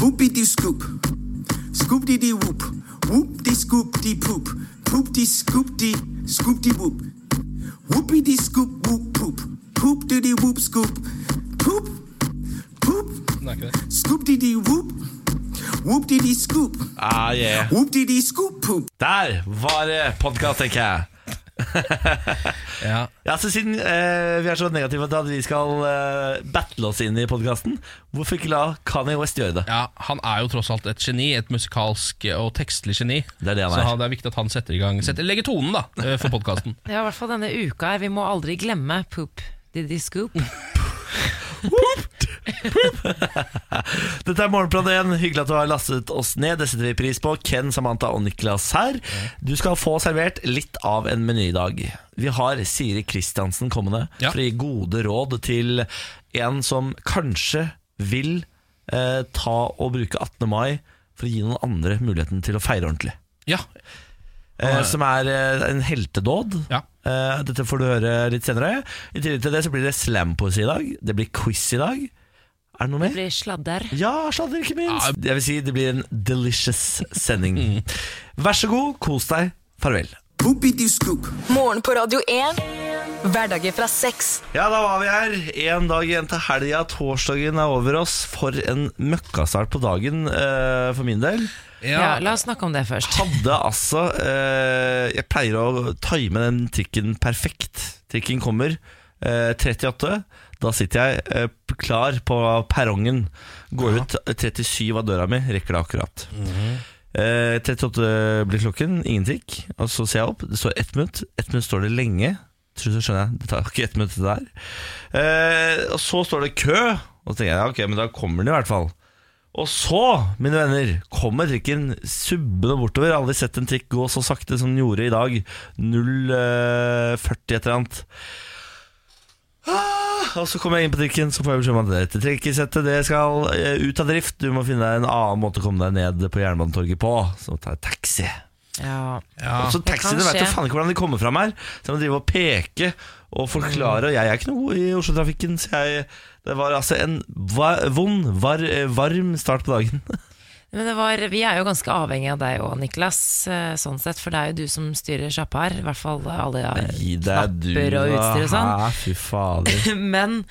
Whoopity scoop. Scoop dee dee whoop. Whoop dee scoop dee poop. Poop dee scoop dee scoop dee whoop. Whoopie dee scoop whoop poop. Poop dee dee whoop scoop. Poop. Poop. Scoop dee dee whoop. Whoop dee dee scoop. Ah, yeah. Whoop dee dee scoop poop. Der var det podkast, tenker jeg. Ja. Ja, så Siden eh, vi er så negative til at vi skal eh, battle oss inn i podkasten, hvorfor ikke la Kanye West gjøre det? ja, Han er jo tross alt et geni, et musikalsk og tekstlig geni. Det er det han er. Så det er viktig at han setter i gang setter, Legger tonen da eh, for podkasten. Ja, i hvert fall denne uka her. Vi må aldri glemme poop. Did he scoop? Dette er Morgenplan 1. Hyggelig at du har lastet oss ned. Det setter vi pris på. Ken, Samantha og Niklas her. Du skal få servert litt av en meny i dag. Vi har Siri Kristiansen kommende Ja. for å gi gode råd til en som kanskje vil eh, ta og bruke 18. mai for å gi noen andre muligheten til å feire ordentlig. Ja, Eh, som er eh, en heltedåd. Ja. Eh, dette får du høre litt senere. I tillegg til det så blir det slampoesi i dag. Det blir quiz i dag. Er det noe Det blir sladder. Ja, sladder ikke minst. Jeg vil si det blir en delicious sending. Vær så god, kos deg. Farvel. Morgen på Radio 1. Hverdager fra seks. Ja, da var vi her. En dag igjen til helga. Torsdagen er over oss. For en møkkastart på dagen uh, for min del. Ja, La oss snakke om det først. Hadde altså eh, Jeg pleier å time den trikken perfekt. Trikken kommer 38. Da sitter jeg eh, klar på perrongen. Går ut 37 av døra mi, rekker det akkurat. Eh, 38 blir klokken, ingen trikk. Og så ser jeg opp, det står ett minutt. Ett minutt står det lenge. Til slutt så skjønner jeg, det tar ikke ett minutt det der. Eh, og så står det kø, og så tenker jeg ja, ok, men da kommer den i hvert fall. Og så, mine venner, kommer trikken subbende bortover. Jeg har aldri sett en trikk gå så sakte som den gjorde i dag. 0,40 et eller annet. Ah, og så kommer jeg inn på trikken, så får jeg beskjed om at dette trikkesettet det skal eh, ut av drift. Du må finne deg en annen måte å komme deg ned på Jernbanetorget på. Så tar jeg taxi. Ja. Ja. Og så det taxiene veit vet jo faen ikke hvordan de kommer fram her. Så jeg må drive og peke og forklare. Og jeg er ikke noe god i Oslo-trafikken, så jeg Det var altså en vond, var varm start på dagen. Men det var, vi er jo ganske avhengig av deg og Niklas, eh, sånn sett, for det er jo du som styrer sjappa her. I hvert fall alle knapper og utstyr og sånn. Fy fader. Men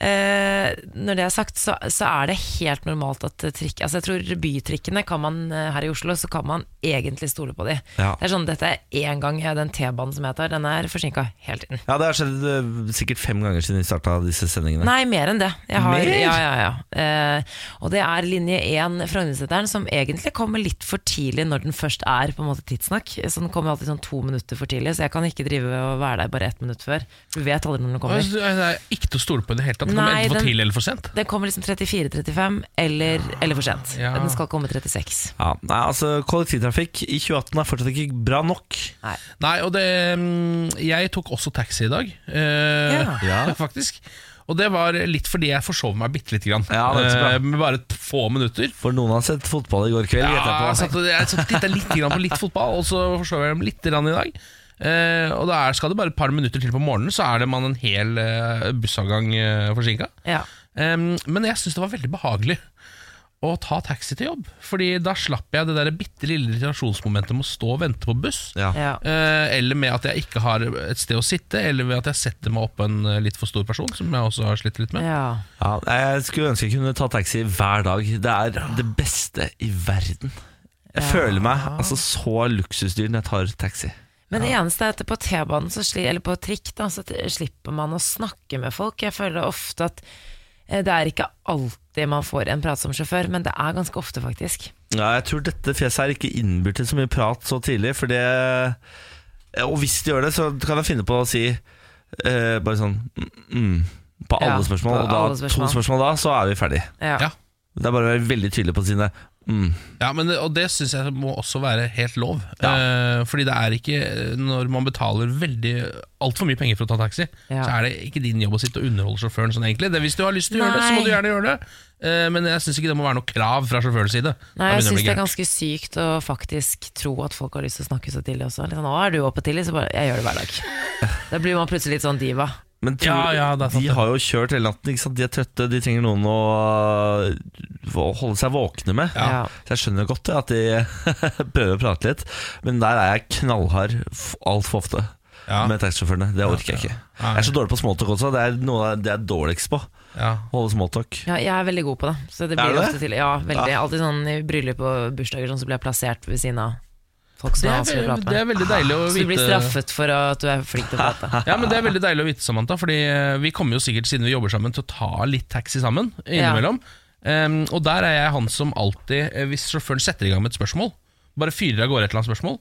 når det er sagt, så, så er det helt normalt at trikk Altså jeg tror bytrikkene kan man eh, her i Oslo, så kan man egentlig stole på de. Ja. Det er sånn, Dette er én gang eh, den T-banen som jeg tar, den er forsinka hele tiden. Ja, det har skjedd eh, sikkert fem ganger siden vi starta disse sendingene. Nei, mer enn det. Jeg har, Mer? Ja, ja, ja. Eh, og det er linje 1 Frognerseteren som egentlig kommer litt for tidlig når den først er på en måte tidssnakk Så den kommer alltid sånn to minutter for tidlig, så jeg kan ikke drive og være der bare ett minutt før. Du vet aldri når den kommer. Altså, Det er ikke til å stole på i det hele tatt. Den Nei, kommer enten for den- tidlig eller for sent. Den kommer liksom 34-35 eller, eller for sent. Ja. Den skal komme 36. Ja, nei, altså Kollektivtrafikk i 2018 er fortsatt ikke bra nok. Nei. Nei, og det mm, Jeg tok også taxi i dag, eh, Ja. Faktisk. Og det var litt fordi jeg forsov meg bitte lite grann. Ja, det. Eh, med bare et få minutter. For noen har sett fotball i går kveld. Ja, jeg satt, jeg satt litt grann på litt fotball, og så forsov jeg dem litt grann i dag. Eh, og da er, skal det bare et par minutter til på morgenen, så er det man en hel eh, bussavgang uh, forsinka. Ja. men jeg syns det var veldig behagelig å ta taxi til jobb. Fordi da slapp jeg det der bitte lille irritasjonsmomentet med å stå og vente på buss. Ja. Ja. Eh, eller med at jeg ikke har et sted å sitte, eller ved at jeg setter meg oppå en eh, litt for stor person, som jeg også har slitt litt med. ja. Ja, jeg skulle ønske jeg kunne ta taxi hver dag. Det er det beste i verden. Jeg Ja. føler meg altså så luksusdyr når jeg tar taxi. Men det eneste er at på T-banen, eller på trikk, da, så slipper man å snakke med folk. Jeg føler ofte at eh, det er ikke alltid man får en prat som sjåfør, men det er ganske ofte, faktisk. Ja, jeg tror dette fjeset her ikke innbyr til så mye prat så tidlig, for det Og hvis de gjør det, så kan jeg finne på å si eh, bare sånn mm, mm, på alle Ja, spørsmål. på Og da, alle spørsmål. to spørsmål da, så er vi ferdig. Ja. Ja. Det er bare å være veldig tydelig på sine mm. Ja, men Og det syns jeg må også være helt lov. Ja. Eh, fordi det er ikke Når man betaler veldig altfor mye penger for å ta taxi, Ja. så er det ikke din jobb å sitte og underholde sjåføren sånn egentlig. Det, hvis du har lyst til å gjøre det, så må du gjerne gjøre det. Eh, men jeg syns ikke det må være noe krav fra sjåførens side. Nei, jeg syns det er ganske sykt å faktisk tro at folk har lyst til å snakke så tidlig også. Litt sånn, 'Å, er du oppe tidlig?' Så bare 'Jeg gjør det hver dag'. Da blir man plutselig litt sånn diva. Men tror, Ja, ja, det er sant de det. har jo kjørt hele natten. Ikke sant? De er trøtte, de trenger noen å, å holde seg våkne med. Ja. Så jeg skjønner godt at de prøver å prate litt. Men der er jeg knallhard altfor ofte Ja. med taxisjåførene. Det orker jeg ikke. Jeg er så dårlig på smalltalk også. Det er noe det jeg er dårligst på. Ja. Holde smalltalk. Ja, jeg er veldig god på det. Så det Er blir du det? ofte til Ja, veldig. Alltid sånn i bryllup og bursdager sånn, så blir jeg plassert ved siden av folk som Det, er vanskelig å prate med. det er veldig deilig å vite Så du blir straffet for at du er flink til å prate. Ja, men Det er veldig deilig å vite, Samantha. Fordi eh, Vi kommer jo sikkert, siden vi jobber sammen, til å ta litt taxi sammen innimellom. Em, og der er jeg han som alltid, eh, hvis sjåføren setter i gang med et spørsmål, bare fyrer av gårde et eller annet spørsmål,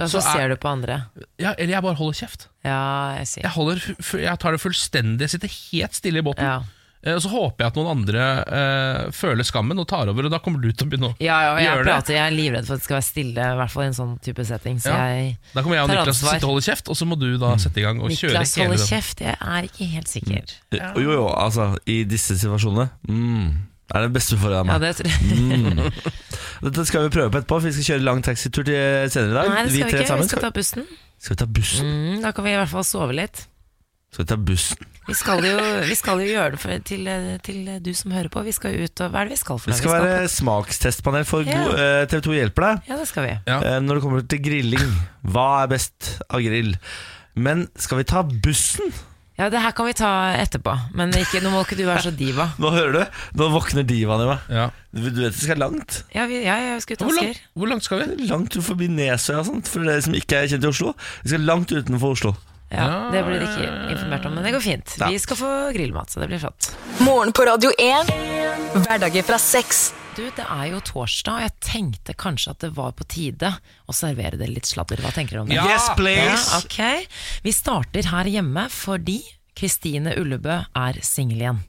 ja, så Så er- ser du på andre. ja, eller jeg bare holder kjeft. Ja, jeg Jeg, holder, jeg tar det fullstendig, jeg sitter helt stille i båten. ja. Eh, så håper jeg at noen andre eh, føler skammen og tar over, og da kommer du til å begynne å Ja, ja, jeg gjøre det. jeg er livredd for at det skal være stille, i hvert fall i en sånn type setting. Så Ja. jeg Da kommer jeg og Niklas sitte og holde kjeft, og så må du da sette i gang og kjøre Niklas holder kjeft, jeg er ikke helt sikker. Jo, jo, altså, i disse situasjonene mm, er det beste for deg av Ja, meg. det tror jeg. Dette skal vi prøve på etterpå, for vi skal kjøre lang taxitur til senere i dag. Nei, det skal vi ikke. sammen. Vi skal ta bussen. Skal vi ta bussen? Mm, da kan vi i hvert fall sove litt. Skal vi ta bussen? Vi skal jo, vi skal jo gjøre det for, til, til du som hører på. Vi skal ut og Hva er det vi skal for Vi noe? skal være smakstestpanel for Ja. god, eh, TV 2 hjelper deg. Ja, det skal vi. Ja. Eh, Når det kommer til grilling, hva er best av grill? Men skal vi ta bussen? Ja, det her kan vi ta etterpå. Men ikke, nå må ikke du være så diva. Nå hører du, nå våkner divaen i meg. Ja. Du vet vi skal langt. Ja, vi, ja jeg skal ut Hvor, lang, hvor langt skal vi? Langt forbi Nesøya for dere som ikke er kjent i Oslo. Vi skal langt utenfor Oslo. Ja, det blir det ikke informert om, men det går fint. Vi skal få grillmat, så det blir flott. Morgen på Radio 1. Hverdager fra seks. Du, det er jo torsdag, og jeg tenkte kanskje at det var på tide å servere det litt sladder. Hva tenker du om det? Ja. Yes, please! Ja, ok. Vi starter her hjemme fordi Kristine Ullebø er singel igjen.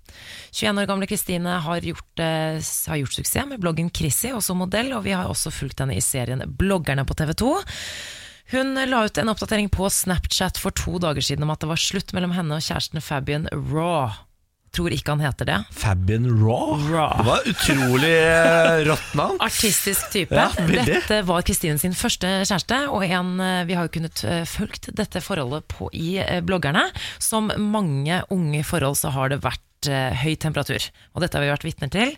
21 år gamle Kristine har, eh, har gjort suksess med bloggen Chrissy, også modell, og vi har også fulgt henne i serien Bloggerne på TV 2. Hun la ut en oppdatering på Snapchat for to dager siden om at det var slutt mellom henne og kjæresten Fabian Raw. Tror ikke han heter det. Fabian Raw. Raw. Det var utrolig eh, rått navn. Artistisk type. Ja, dette var Kristine sin første kjæreste, og en, eh, vi har jo kunnet følge fulgt dette forholdet på, i eh, bloggerne. Som mange unge forhold så har det vært eh, høy temperatur, og dette har vi vært vitner til.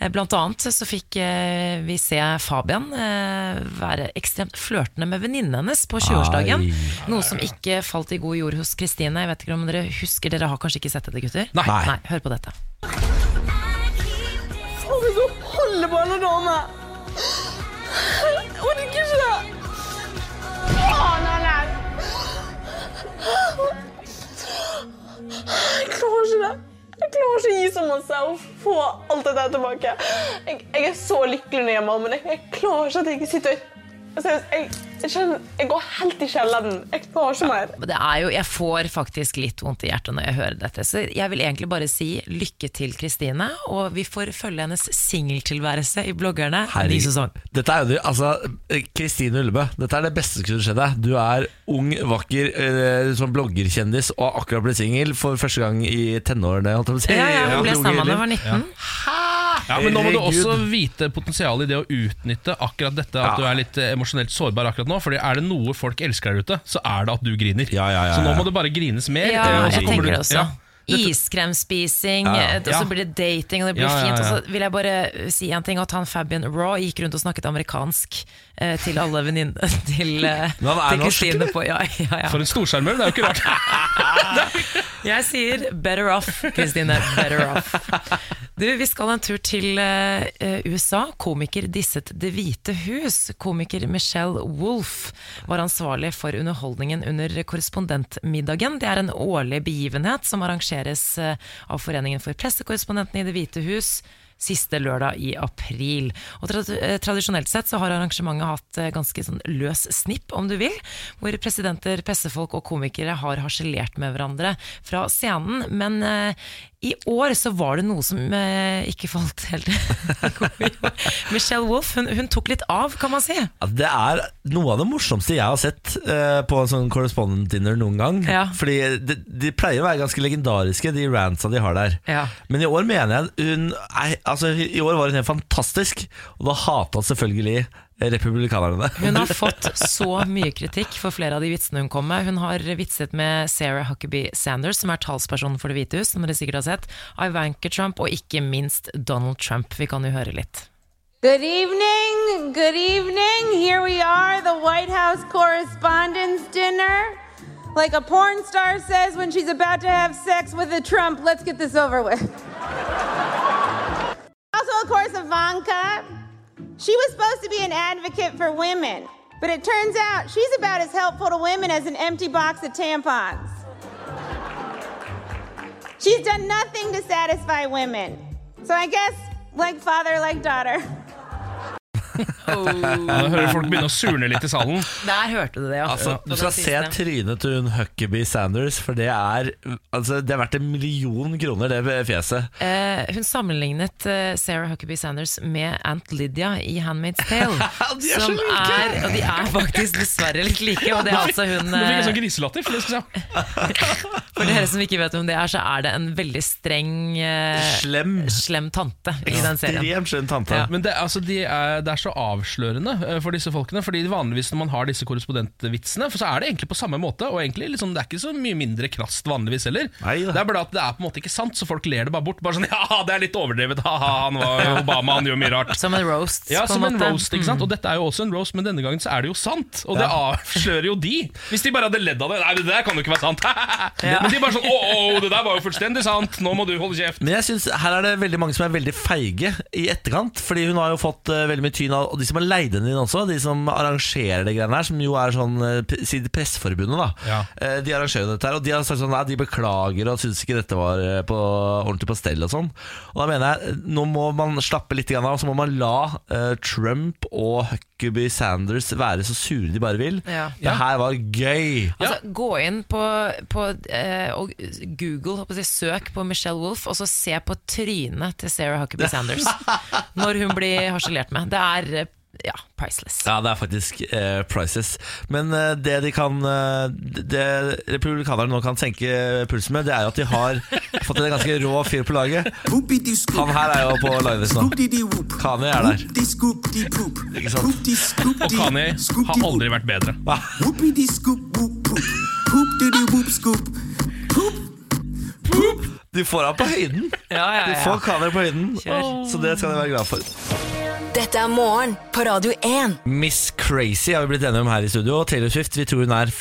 Eh, Blant annet så fikk eh, vi se Fabian eh, være ekstremt flørtende med venninnen hennes på 20-årsdagen. Noe som ikke falt i god jord hos Kristine. Jeg vet ikke om dere husker, dere har kanskje ikke sett dette, gutter? Nei. Nei, hør på dette. Holde på alle Jeg Orker ikke det. Faen, Erlend. Klarer ikke å gi så masse og få alt dette tilbake. Jeg, jeg er så lykkelig når jeg er men jeg, jeg klarer ikke at jeg ikke sitter Seriøst, jeg, jeg, kjenner, jeg går helt i kjelleren. Jeg får ikke mer. Ja, Det er jo, jeg får faktisk litt vondt i hjertet når jeg hører dette. Så jeg vil egentlig bare si lykke til Kristine, og vi får følge hennes singeltilværelse i bloggerne ny sesong. Dette er jo altså Kristine Ullebø, dette er det beste som kunne skjedd deg. Du er ung, vakker, eh, sånn bloggerkjendis og har akkurat blitt singel for første gang i tenårene. Holdt jeg på å si. Ja, ja, hun ble sammen da hun var 19. Ja, men nå må du også vite potensialet i det å utnytte akkurat dette at Ja. du er litt eh, emosjonelt sårbar akkurat nå. Fordi er det noe folk elsker der ute, så er det at du griner. Ja, ja, ja, Så nå må det bare grines mer. Ja, og så jeg tenker du- det også. Ja. Iskremspising, Ja, ja. eh, og så blir det dating, og det blir Ja, ja, fint. Og så vil jeg bare si en ting, at han Fabian Raw gikk rundt og snakket amerikansk til alle venninnene til, eh, er til Kristine på Ja, ja, ja. For en storsjarmør, det er jo ikke rart. Jeg sier better off, Kristine. Better off. Du, Vi skal en tur til eh, USA. Komiker disset Det hvite hus. Komiker Michelle Wolff var ansvarlig for underholdningen under korrespondentmiddagen. Det er en årlig begivenhet som arrangeres eh, av Foreningen for pressekorrespondentene i Det hvite hus siste lørdag i april. Og eh, Tradisjonelt sett så har arrangementet hatt eh, ganske sånn løs snipp, om du vil, hvor presidenter, pressefolk og komikere har harselert med hverandre fra scenen. Men eh, i år så var det noe som eh, ikke falt helt Michelle Wolff hun, hun tok litt av, kan man si. Ja, Det er noe av det morsomste jeg har sett eh, på en sånn correspondent dinner noen gang. Ja. Fordi de, de pleier å være ganske legendariske, de rantsa de har der. Ja. Men i år mener jeg hun nei, altså, I år var hun helt fantastisk, og da hata selvfølgelig republikanerne. Hun har fått så mye kritikk for flere av de vitsene hun kom med. Hun har vitset med Sarah Huckabee Sanders, som er talspersonen for Det hvite hus, som dere sikkert har sett, Ivanka Trump og ikke minst Donald Trump. Vi kan jo høre litt. Good evening, good evening. Here we are, the White House Correspondents' Dinner. Like a porn star says when she's about to have sex with a Trump, let's get this over with. Also, of course, Ivanka. She was supposed to be an advocate for women, but it turns out she's about as helpful to women as an empty box of tampons. She's done nothing to satisfy women. So I guess, like father, like daughter. Ja, da hører folk begynne å surne litt i salen. Der hørte du det, ja. Altså, du skal se trynet til hun Huckabee Sanders, for det er altså, Det er verdt en million kroner, det fjeset. Eh, hun sammenlignet eh, Sarah Huckabee Sanders med Aunt Lydia i Handmaid's Tale. De er så like! er, og de er faktisk dessverre litt like. Og det er altså hun Nå fikk jeg eh, sånn griselatter. For det. For dere som ikke vet hvem det er, så er det en veldig streng eh, Slem. slem tante i den serien. Ekstremt skjønn tante. Ja. Men det, altså, de er, det er så avslørende eh, for disse folkene. Fordi vanligvis når man har disse korrespondentvitsene, for så er det egentlig på samme måte. Og egentlig liksom, Det er ikke så mye mindre krast vanligvis heller. Neida. det er bare at det er på en måte ikke sant, så folk ler det bare bort. Bare sånn Ja, det er litt overdrevet. Ha-ha, han var Obama, han gjør mye rart. Som en roast, Ja, som en en roast, ikke sant? Og dette er jo også en roast, men denne gangen så er det jo sant. Og det avslører jo de. Hvis de bare hadde ledd av det Nei, det der kan jo ikke være sant. Men de bare sånn Å, å, det der var jo fullstendig sant. Nå må du holde kjeft. Men jeg synes her er det veldig mange som er veldig feige i etterkant. Fordi hun har jo fått uh, veldig mye tyn Og de som har leid den inn også, de som arrangerer det greiene her, som jo er sånn uh, Si Presseforbundet, da. Ja. Eh, de arrangerer dette her, og de har sagt sånn Nei, de beklager og syns ikke dette var eh, på, ordentlig på stell og sånn. Og da mener jeg nå må man slappe litt av, av, så må man la uh, Trump og Huckabee Sanders være så sure de bare vil. Ja. Det her var gøy. Altså, Gå inn på, på eh, og Google, jeg, søk på Michelle Wolff, og så se på trynet til Sarah Huckabee Sanders når hun blir harselert med. Det er ja, priceless. Ja, det er faktisk eh, priceless. Men eh, det de kan eh, Det republikanerne nå kan senke pulsen med, det er jo at de har fått en ganske rå fyr på laget. Han her er jo på livelist nå. Kanye er der. Ikke sant? Og Kanye har aldri vært bedre. Poop. Poop. Du får ham på høyden! Ja, ja, Du ja. får kamera på høyden, Kjør. så det skal de være glad for. Dette er morgen på Radio 1. Miss Crazy har vi blitt enige om her i studio. Og Taylor Swift, vi tror hun er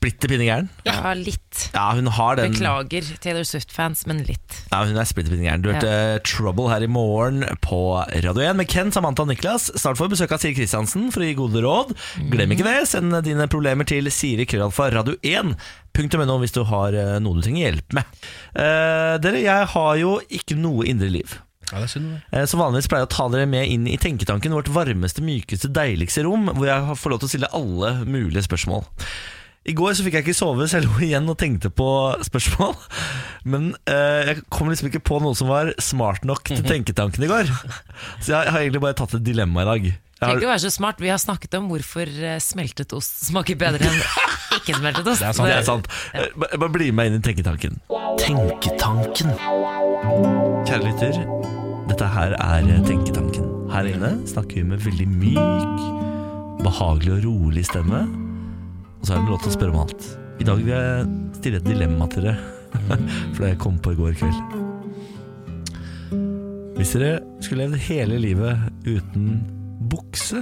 splitter pinne gæren. Ja, litt. Ja, hun har den Beklager Taylor Swift-fans, men litt. Ja, hun er splitter pinne gæren. Du hørte Trouble her i morgen på Radio 1 med Ken, Samantha og Niklas. Snart får vi besøk av Siri Kristiansen for å gi gode råd. Glem ikke det. Send dine problemer til Siri Krøllalfa radio1. Punktum NO hvis du har eh, noe du trenger hjelp med. Uh, dere, jeg har jo ikke noe indre liv. Ja, det er synd. det. Eh, Som vanligvis pleier jeg å ta dere med inn i tenketanken, vårt varmeste, mykeste, deiligste rom, hvor jeg får lov til å stille alle mulige spørsmål. I går så fikk jeg ikke sove, så jeg lå igjen og tenkte på spørsmål. Men eh, jeg kom liksom ikke på noe som var smart nok til tenketanken i går. Så jeg har egentlig bare tatt et dilemma i dag. Jeg Trenger ikke å være så smart. Vi har snakket om hvorfor eh, smeltet ost smaker bedre enn ikke smeltet ost. Det er sant, det er sant. Eh, Bare bare bli med inn i tenketanken. Tenketanken. Kjære lytter, dette her er Tenketanken. Her inne snakker vi med veldig myk, behagelig og rolig stemme. Og så er det lov til å spørre om alt. I dag vil jeg stille et dilemma til dere, for det kom på i går kveld. Hvis dere skulle levd hele livet uten bukse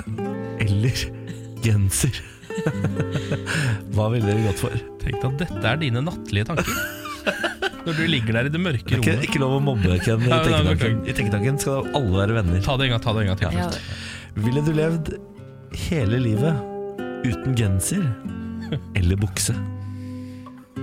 eller genser, hva ville dere gått for? Tenk deg at dette er dine nattlige tanker. Når du ligger der i det mørke Det er ikke, rommet. ikke lov å mobbe Ken i tenketanken. I tenketanken skal alle være venner. Ta det en gang, ta det en gang til. Ja, Ville du levd hele livet uten genser eller bukse?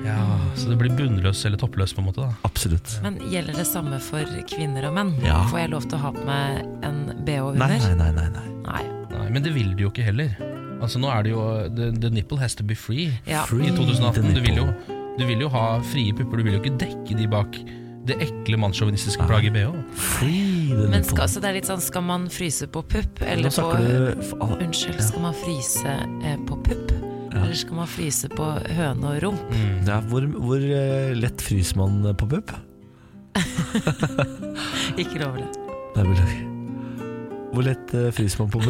Ja, Så det blir bunnløs eller toppløs, på en måte. da Absolutt. Men gjelder det samme for kvinner og menn? Ja. Får jeg lov til å ha på meg en bh under? nei, nei. nei, nei. Nei. Nei, Men det vil du jo ikke heller. Altså Nå er det jo The, the nipple has to be free Ja. Free i 2018. the Du vil, jo, du vil jo ha frie pupper, du vil jo ikke dekke de bak det ekle mannssjåvinistiske plagget i bh. Free the Men nipple. skal, så det er litt sånn, skal man fryse på pupp? Eller Nå på snakker du f- ah, Unnskyld, skal man fryse eh, på pupp? Eller skal man fryse på høne og rump? ja, hvor, hvor eh, lett fryser man på pupp? Ikke lov det. Nei, vel- Hvor lett eh, fryser man på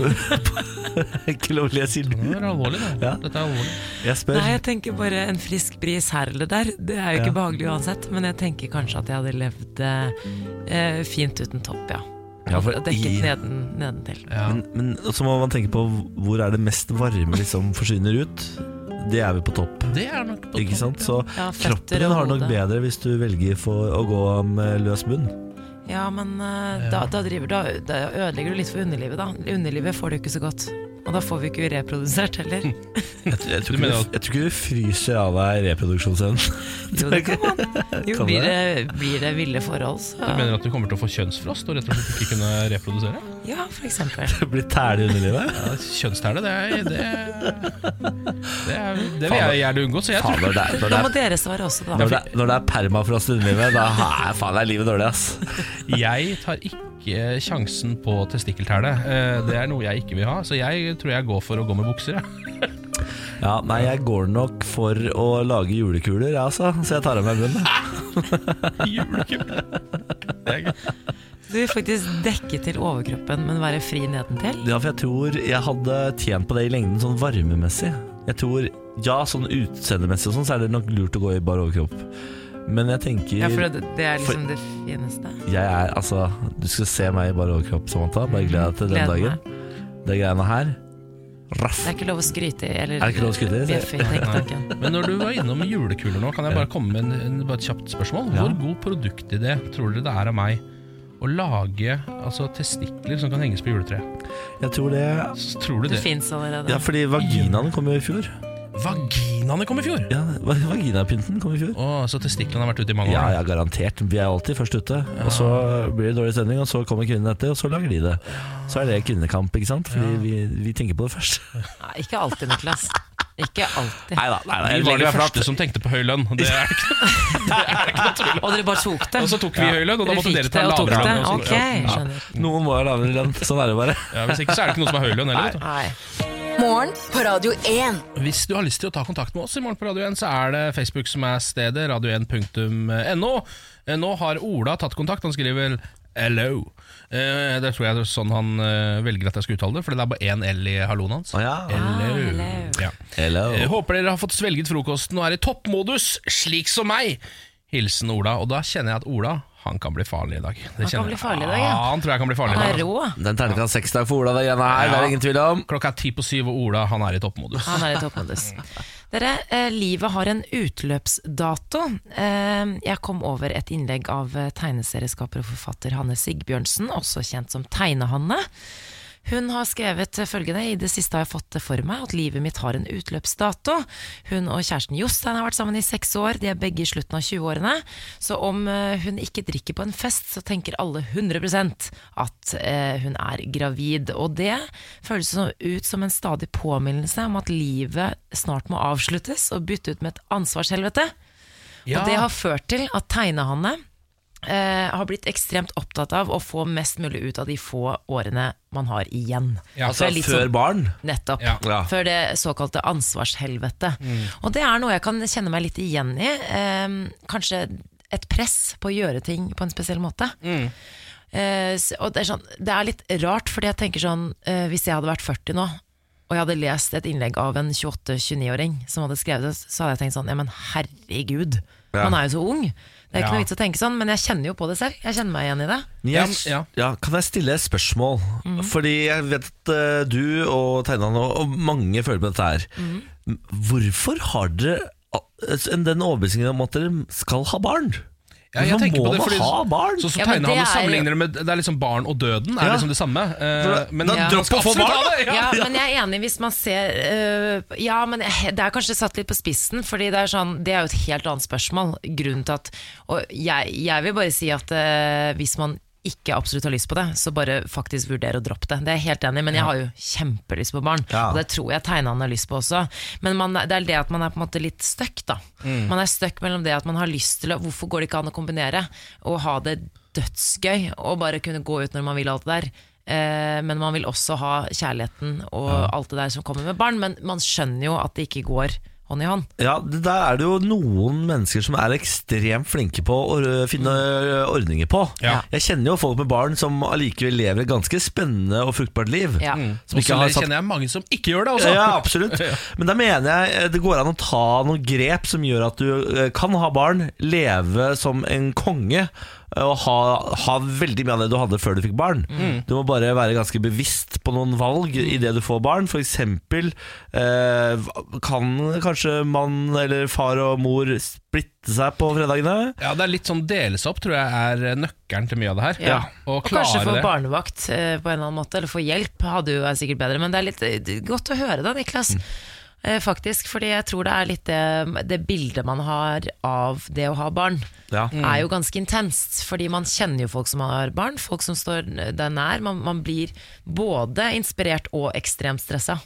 Ikke lov jeg sier Det er alvorlig, da. Ja. Dette er alvorlig. Jeg spør. Nei, jeg tenker bare en frisk bris her eller der. Det er jo ikke behagelig uansett, men jeg tenker kanskje at jeg hadde levd eh, fint uten topp, ja. Ja, for Dekket i- neden, nedentil. Ja. Men, men så må man tenke på hvor er det mest varme liksom forsvinner ut. Det er vi på topp. Det er nok på Ikke sant? Så Ja, kroppen din har det nok bedre hvis du velger for å gå med løs bunn. Ja, men eh, da, da, driver, da, da ødelegger du litt for underlivet, da. Underlivet får du ikke så godt. Og da får vi ikke reprodusert heller. Jeg, jeg, tror, Du ikke, at- du- jeg tror ikke du fryser av deg reproduksjonsevnen. Jo, det kan man. Jo, Kan blir det? blir det ville forhold, så Du mener at du kommer til å få kjønnsfrost og rett og slett ikke kunne reprodusere? Ja, for eksempel. Det blir tæle i underlivet. Ja, Kjønnstæle, det er det, det, er, det vil jeg gjerne unngå. Så jeg Faen, tror det, er, Da må er, dere svare også, da. når, det når det er permafrost i underlivet, da er faen er livet dårlig, ass. jeg tar ikke sjansen på testikkeltæle. Eh, Det er noe jeg ikke vil ha, så jeg tror jeg går for å gå med bukser. Jeg. Ja, nei, jeg går nok for å lage julekuler, jeg altså. Så jeg tar av meg bunnen. Julekuler. Det er gøy. Du vil faktisk dekke til overkroppen, men være fri nedentil? Ja, for jeg tror jeg hadde tjent på det i lengden, sånn varmemessig. Jeg tror, ja, sånn utseendemessig og sånn, så er det nok lurt å gå i bar overkropp. Men jeg tenker Ja, for det, det er liksom det fineste. Jeg er, altså Du skal se meg i bare overkropp, Samantha. Bare gled deg til den Gleder dagen. meg. Det greiene her. Raff. Det er ikke lov å skryte eller Er det ikke lov å skryte bjeffe. Men når du var innom julekuler nå, kan jeg bare komme med en, en, bare et kjapt spørsmål? Ja. Hvor god produktidé tror dere det er av meg å lage altså, testikler som kan henges på juletreet? Jeg tror det Så Tror du Det det? fins allerede. Ja, fordi vaginaen kom jo i fjor. Vaginaene kom i fjor! Ja, va- Vaginapynten kom i fjor. Å, så testiklene har vært ute i mange Ja, år? ja, garantert. Vi er alltid først ute. Og så blir det dårlig stemning, og så kommer kvinnen etter, og så lager de det. Så er det kvinnekamp, ikke sant? Fordi vi, vi tenker på det først. Nei, ikke alltid, Niklas. Ikke alltid. Nei da. Nei, Vi var de første som tenkte på høy lønn. Det er ikke, det er ikke noe. Og dere bare tok det? Og så tok vi høy lønn, og da måtte dere ta lavere lønn. Okay, Ok, ja. Noen må ha lavere lønn. Sånn er det bare. Ja, hvis ikke så er det ikke noe som er høy lønn heller. Nei. Morgen på Radio 1. Hvis du har lyst til å ta kontakt med oss i Morgen på Radio 1, så er det Facebook som er stedet, radio1.no. Eh, Nå har Ola tatt kontakt, han skriver hello. Eh, Det tror jeg er sånn han eh, velger at jeg skal uttale det, for det er bare én L i halloen hans. Å ja. Hello. hello. Ja. Hello. Jeg håper dere har fått svelget frokosten og er i toppmodus, slik som meg. Hilsen Ola. Og da kjenner jeg at Ola han kan bli farlig i dag. Det Han kan bli farlig i dag, ja. ja. Han tror jeg kan bli farlig i dag. rå. Den terningkast seks-dag for Ola, det greiene her. Det er ingen tvil om. Klokka er ti på syv, og Ola han er i toppmodus. Han er i toppmodus. Dere, eh, livet har en utløpsdato. Eh, jeg kom over et innlegg av eh, tegneserieskaper og forfatter Hanne Sigbjørnsen, også kjent som Tegnehanne. Hun har skrevet følgende I det siste har jeg fått det for meg at livet mitt har en utløpsdato. Hun og kjæresten Jostein har vært sammen i seks år, de er begge i slutten av 20-årene. Så om eh, hun ikke drikker på en fest, så tenker alle 100 at eh, hun er gravid. Og det føles ut som en stadig påminnelse om at livet snart må avsluttes og bytte ut med et ansvarshelvete. Ja. Og det har ført til at Tegnehanne eh, har blitt ekstremt opptatt av å få mest mulig ut av de få årene man har igjen. Ja, Altså litt før sånn- barn. Nettopp. Ja. Ja. Før det såkalte ansvarshelvete. Og det er noe jeg kan kjenne meg litt igjen i. Eh, kanskje et press på å gjøre ting på en spesiell måte. Eh, s- og det er, sånn, det er litt rart, fordi jeg tenker sånn eh, Hvis jeg hadde vært 40 nå, og jeg hadde lest et innlegg av en 28-29-åring som hadde skrevet det, så hadde jeg tenkt sånn Ja, men herregud, Ja. man er jo så ung. Det er ikke Ja. noe vits å tenke sånn, men jeg kjenner jo på det selv. Jeg kjenner meg igjen i det. Ja, jeg, ja. ja, kan jeg stille et spørsmål? Fordi jeg vet at eh, du og Tegnan og, og mange føler på dette her. Hvorfor har dere den overbevisningen om at dere skal ha barn? Ja, jeg tenker på det, fordi- ha barn? Så, så Ja, tegner han er- sammenligner det med Det er liksom barn og døden er Ja. liksom det samme. Uh, men da man dropp å få barn, da! det, Ja, Ja. men jeg er enig hvis man ser uh, Ja, men det er kanskje satt litt på spissen, Fordi det er sånn Det er jo et helt annet spørsmål. Grunnen til at Og jeg, jeg vil bare si at uh, hvis man ikke absolutt har lyst på det, så bare faktisk vurdere å droppe det. Det er jeg helt enig i, men jeg har jo kjempelyst på barn. Ja. Og det tror jeg tegnerne har lyst på også. Men man, det er det at man er på en måte litt stuck, da. Man er stuck mellom det at man har lyst til å Hvorfor går det ikke an å kombinere? Og ha det dødsgøy, og bare kunne gå ut når man vil alt det der. Eh, men man vil også ha kjærligheten og alt det der som kommer med barn. Men man skjønner jo at det ikke går hånd i hånd. Ja, Der er det jo noen mennesker som er ekstremt flinke på å finne ordninger på. Ja. Jeg kjenner jo folk med barn som allikevel lever et ganske spennende og fruktbart liv. Ja. Som Og ikke så har satt kjenner jeg mange som ikke gjør det også. Ja, absolutt. Men da mener jeg eh, det går an å ta noen grep som gjør at du eh, kan ha barn, leve som en konge og ha, ha veldig mye av det du hadde før du fikk barn. Du må bare være ganske bevisst på noen valg i det du får barn. For eksempel eh, kan kanskje mann eller far og mor splitte seg på fredagene. Ja, det er litt sånn deles opp, tror jeg er nøkkelen til mye av det her. Ja. Og Og kanskje få barnevakt eh, på en eller annen måte, eller få hjelp, hadde jo vært sikkert bedre. Men det er litt eh, godt å høre da, Niklas. Mm. Eh, faktisk, fordi jeg tror det er litt det, det bildet man har av det å ha barn, Ja. er jo ganske intenst. Fordi man kjenner jo folk som har barn, folk som står deg nær. Man, man blir både inspirert og ekstremt stressa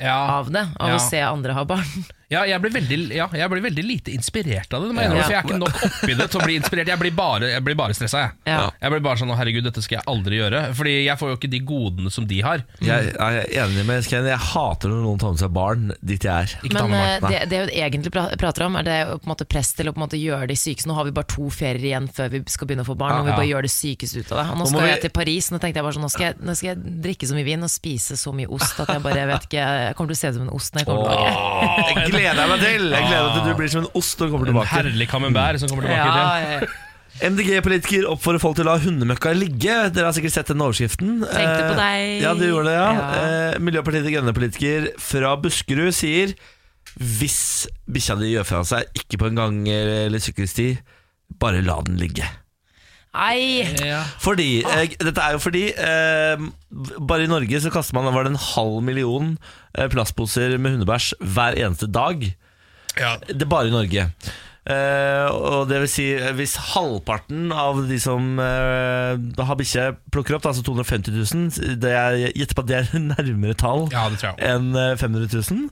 Ja. av det, av Ja. å se andre ha barn. Ja, jeg blir veldig, ja, jeg blir veldig lite inspirert av det. det jeg Ja. For jeg er ikke nok oppi det til å bli inspirert. Jeg blir bare, jeg blir bare stressa. Jeg. Ja. jeg blir bare sånn 'Å, herregud, dette skal jeg aldri gjøre'. Fordi jeg får jo ikke de godene som de har. Jeg er enig med Ken. Jeg hater når noen tar med seg barn dit jeg er. Ikke Men med eh, meg. det, det jeg egentlig prater om, er det på en måte press til å på en måte gjøre de sykeste. Nå har vi bare to ferier igjen før vi skal begynne å få barn, Ja, og vi bare gjør det sykeste ut av det. Og nå Nå skal vi- jeg til Paris, nå tenkte jeg bare sånn, nå skal jeg, nå skal jeg drikke så mye vin og spise så mye ost at jeg bare jeg vet ikke Jeg kommer til å se ut som en ost når jeg kommer tilbake. Jeg gleder meg til Jeg gleder meg til du blir som en ost og kommer tilbake. En herlig camembert som kommer tilbake Ja, til. MDG-politiker oppfordrer folk til å la hundemøkka ligge. Dere har sikkert sett den overskriften. Tenkte på Eh, deg. Ja, du gjorde det, ja. Ja. Eh, Miljøpartiet De Grønne-politiker fra Buskerud sier hvis bikkja di gjør fra seg, ikke på en gang eller sykkelsti, bare la den ligge. Nei, Ja. Fordi, eh, Dette er jo fordi eh, bare i Norge så kaster man var det en halv million eh, plastposer med hundebæsj hver eneste dag. Ja. Det er bare i Norge. Eh, og det vil si, eh, hvis halvparten av de som eh, har bikkje, plukker opp, altså 250 000 det Jeg gjetter på at det er nærmere tall ja, det tror jeg. enn eh, 500 000.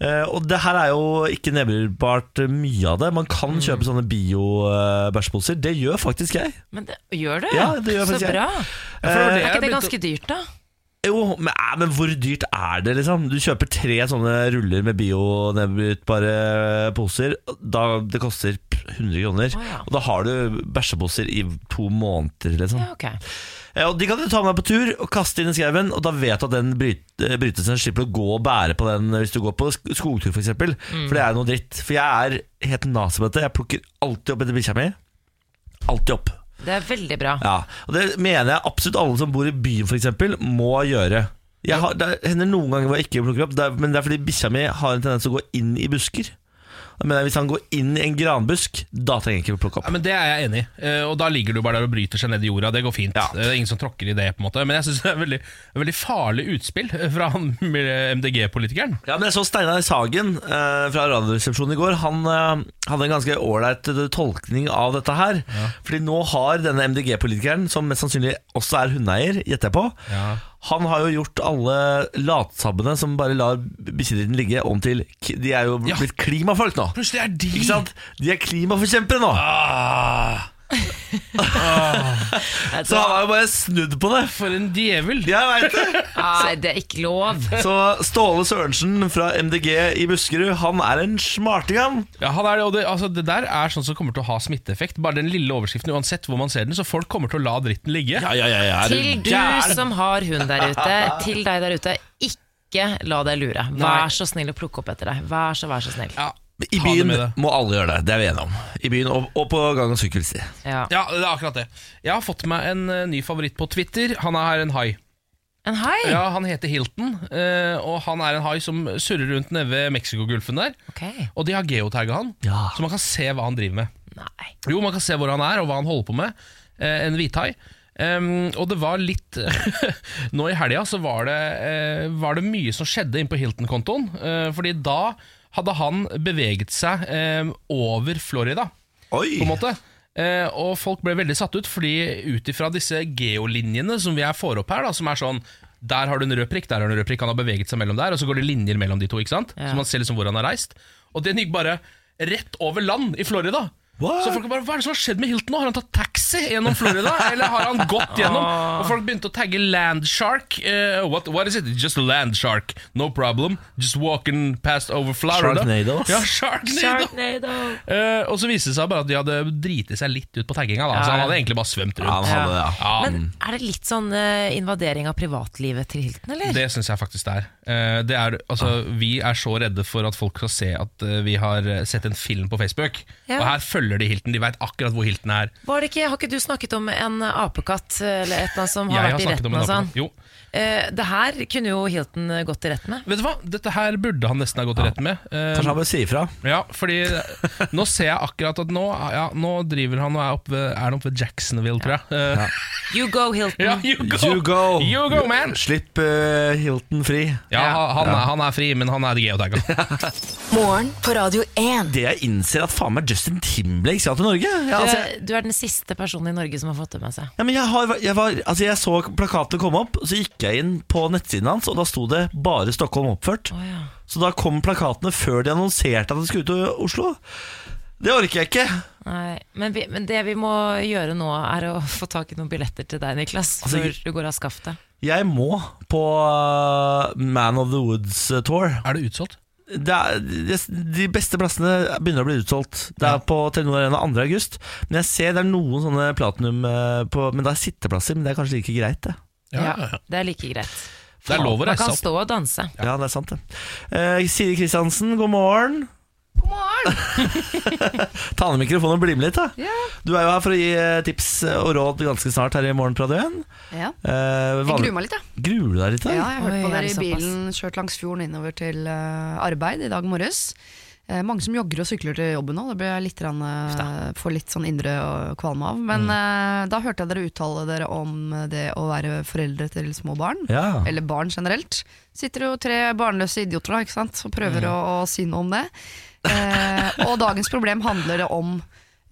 Eh, og det her er jo ikke nedbrytbart eh, mye av det. Man kan Mm. kjøpe sånne bio-bæsjposer. Det gjør faktisk jeg. men det, gjør det? Ja, det gjør så faktisk jeg. bra. det var Er ikke det ganske dyrt, da? Jo, men, eh, men hvor dyrt er det, liksom? Du kjøper tre sånne ruller med bio-nedbrytbare poser. Da, det koster 100 kroner. Å, ja. Og da har du bæsjeposer i to måneder, liksom. Ja, ok. Ja, og De kan du ta med deg på tur og kaste inn i skauen, og da vet du at den bryt, eh, brytelsen slipper å gå og bære på den hvis du går på sk- skogtur, f.eks. For, Mm. for det er noe dritt. For jeg er helt nazi på dette. Jeg plukker alltid opp etter bikkja mi. Alltid opp. Det er veldig bra. Ja, og Det mener jeg absolutt alle som bor i byen for eksempel, må gjøre. Jeg har, det hender noen ganger hvor jeg ikke plukker opp, det er, men det er fordi bikkja mi har en tendens til å gå inn i busker. Jeg Hvis han går inn i en granbusk, da trenger jeg ikke å plukke Ja, opp. men Det er jeg enig i. Eh, Og Da ligger du bare der og bryter seg ned i jorda. Det går fint. Ja. Det er ingen som tråkker i det. på en måte Men jeg syns det er et veldig farlig utspill fra han MDG-politikeren. Ja, men Jeg så Steinar Sagen eh, fra Radioresepsjonen i går. Han eh, hadde en ganske ålreit tolkning av dette her. Fordi nå har denne MDG-politikeren, som mest sannsynlig også er hundeeier, gjetter jeg på, Ja. Han har jo gjort alle latsabbene som bare lar bikkjedritten ligge, om til De er jo blitt klimafolk nå. Plutselig er de Ikke sant? De er klimaforkjempere nå. Ah, Så han har jo bare snudd på det. For en djevel! Jeg vet det. Nei, det er ikke lov. Så Ståle Sørensen fra MDG i Buskerud, han er en smarting, han. Ja, han er det, og det, altså, det der er sånn som kommer til å ha smitteeffekt. Bare den lille overskriften, uansett hvor man ser den. Så folk kommer til å la dritten ligge. Ja, ja, ja, ja. Er Til du gæren? som har hund der ute, til deg der ute, ikke la deg lure. Nei. Vær så snill å plukke opp etter deg. Vær så, vær så snill. Ja, I byen må alle gjøre det, det er vi enige om. I byen og, og på gang- og sykkelsti. Ja. Ja, det er akkurat det. Jeg har fått meg en eh, ny favoritt på Twitter. Han er en hai. En hai? Ja, Han heter Hilton, eh, og han er en hai som surrer rundt nede ved Mexicogolfen der. Ok. Og de har geotagga han, Ja. så man kan se hva han driver med. Nei. Jo, man kan se hvor han er og hva han holder på med. Eh, en hvithai. Um, og det var litt Nå i helga så var det, eh, var det mye som skjedde inn på Hilton-kontoen. Eh, fordi da hadde han beveget seg eh, over Florida, Oi! på en måte. Eh, og folk ble veldig satt ut, fordi ut ifra disse geolinjene som vi er får opp her, da, som er sånn der har du en rød prikk, der har du en rød prikk, han har beveget seg mellom der, og så går det linjer mellom de to, ikke sant? Ja. Så man ser liksom hvor han har reist. Og den gikk bare rett over land i Florida. What? Så folk bare, Hva er det som har skjedd med Hilton nå? Har han tatt taxi gjennom Florida? Eller har han gått gjennom? Og folk begynte å tagge Landshark. Uh, what, what is it? Just Landshark. No problem. Just walking past over Florida. Sharknado. Ja, Sharknado. Sharknado. Uh, og så viste det seg bare at de hadde driti seg litt ut på tagginga. Da. Så han hadde egentlig bare svømt Ja, han rundt. hadde ja. Ja, Men er det litt sånn uh, invadering av privatlivet til Hilton, eller? Det syns jeg faktisk det er. Eh, det er altså, vi er så redde for at folk skal se at eh, vi har eh, sett en film på Facebook. Ja. Og her følger de Hilton. De veit akkurat hvor Hilton er. Var det ikke, har ikke du snakket om en apekatt eller et eller annet som har Jeg har vært i retten en og sånn? Jo. Uh, det her kunne jo Hilton gått i retten med. Vet du hva? Dette her burde han nesten ha gått i retten med. Uh, Kanskje han bør si ifra. ja, fordi nå ser jeg akkurat at nå, ja, nå driver han og er oppe ved, er han oppe ved Jacksonville, tror jeg. Eh, You go, Hilton. ja, you go! You go. You go, man! Slipp Hilton fri. Ja, han, er, han er fri, men han er geotagga. Morgen på Radio 1. Det jeg innser at faen meg Justin Timberlake skal til Norge. Ja, Du, altså, er- du er den siste personen i Norge som har fått det med seg. ja, men jeg, har, jeg, var, altså jeg så plakatene komme opp, så gikk jeg inn på nettsiden hans, og da sto det bare Stockholm oppført. Å, ja. Så da kom plakatene før de annonserte at de skulle ut til Oslo. Det orker jeg ikke. Nei, men, vi, men det vi må gjøre nå, er å få tak i noen billetter til deg, Niklas. Altså, Før du går av skaftet. Jeg må på uh, Man of the Woods-tour. Er det utsolgt? Det er, de beste plassene begynner å bli utsolgt. Det er på Telenor Arena 2. august. Men jeg ser det er noen sånne platinum eh, på Men det er sitteplasser, men det er kanskje like greit, det. Ja, ja. Det er like greit. Det er lov å reise opp. Man kan stå og danse. Ja, det er sant, det. Eh, Siri Kristiansen, god morgen. God morgen! Ta ned mikrofonen og bli med litt, da. Du er jo her for å gi eh, tips og råd ganske snart her i Morgen 1. Ja. Eh, Jeg gruer meg litt, jeg. Gruer du deg litt? da? Ja, jeg hørte på er dere i bilen, kjørt langs fjorden innover til eh, arbeid i dag morges. Eh, mange som jogger og sykler til jobben nå, det blir jeg litt, rann, får litt sånn indre kvalme av. Men eh, da hørte jeg dere uttale dere om det å være foreldre til små barn. Ja. Eller barn generelt. Sitter jo tre barnløse idioter da, ikke sant? og prøver å, å si noe om det. Eh, og dagens problem handler det om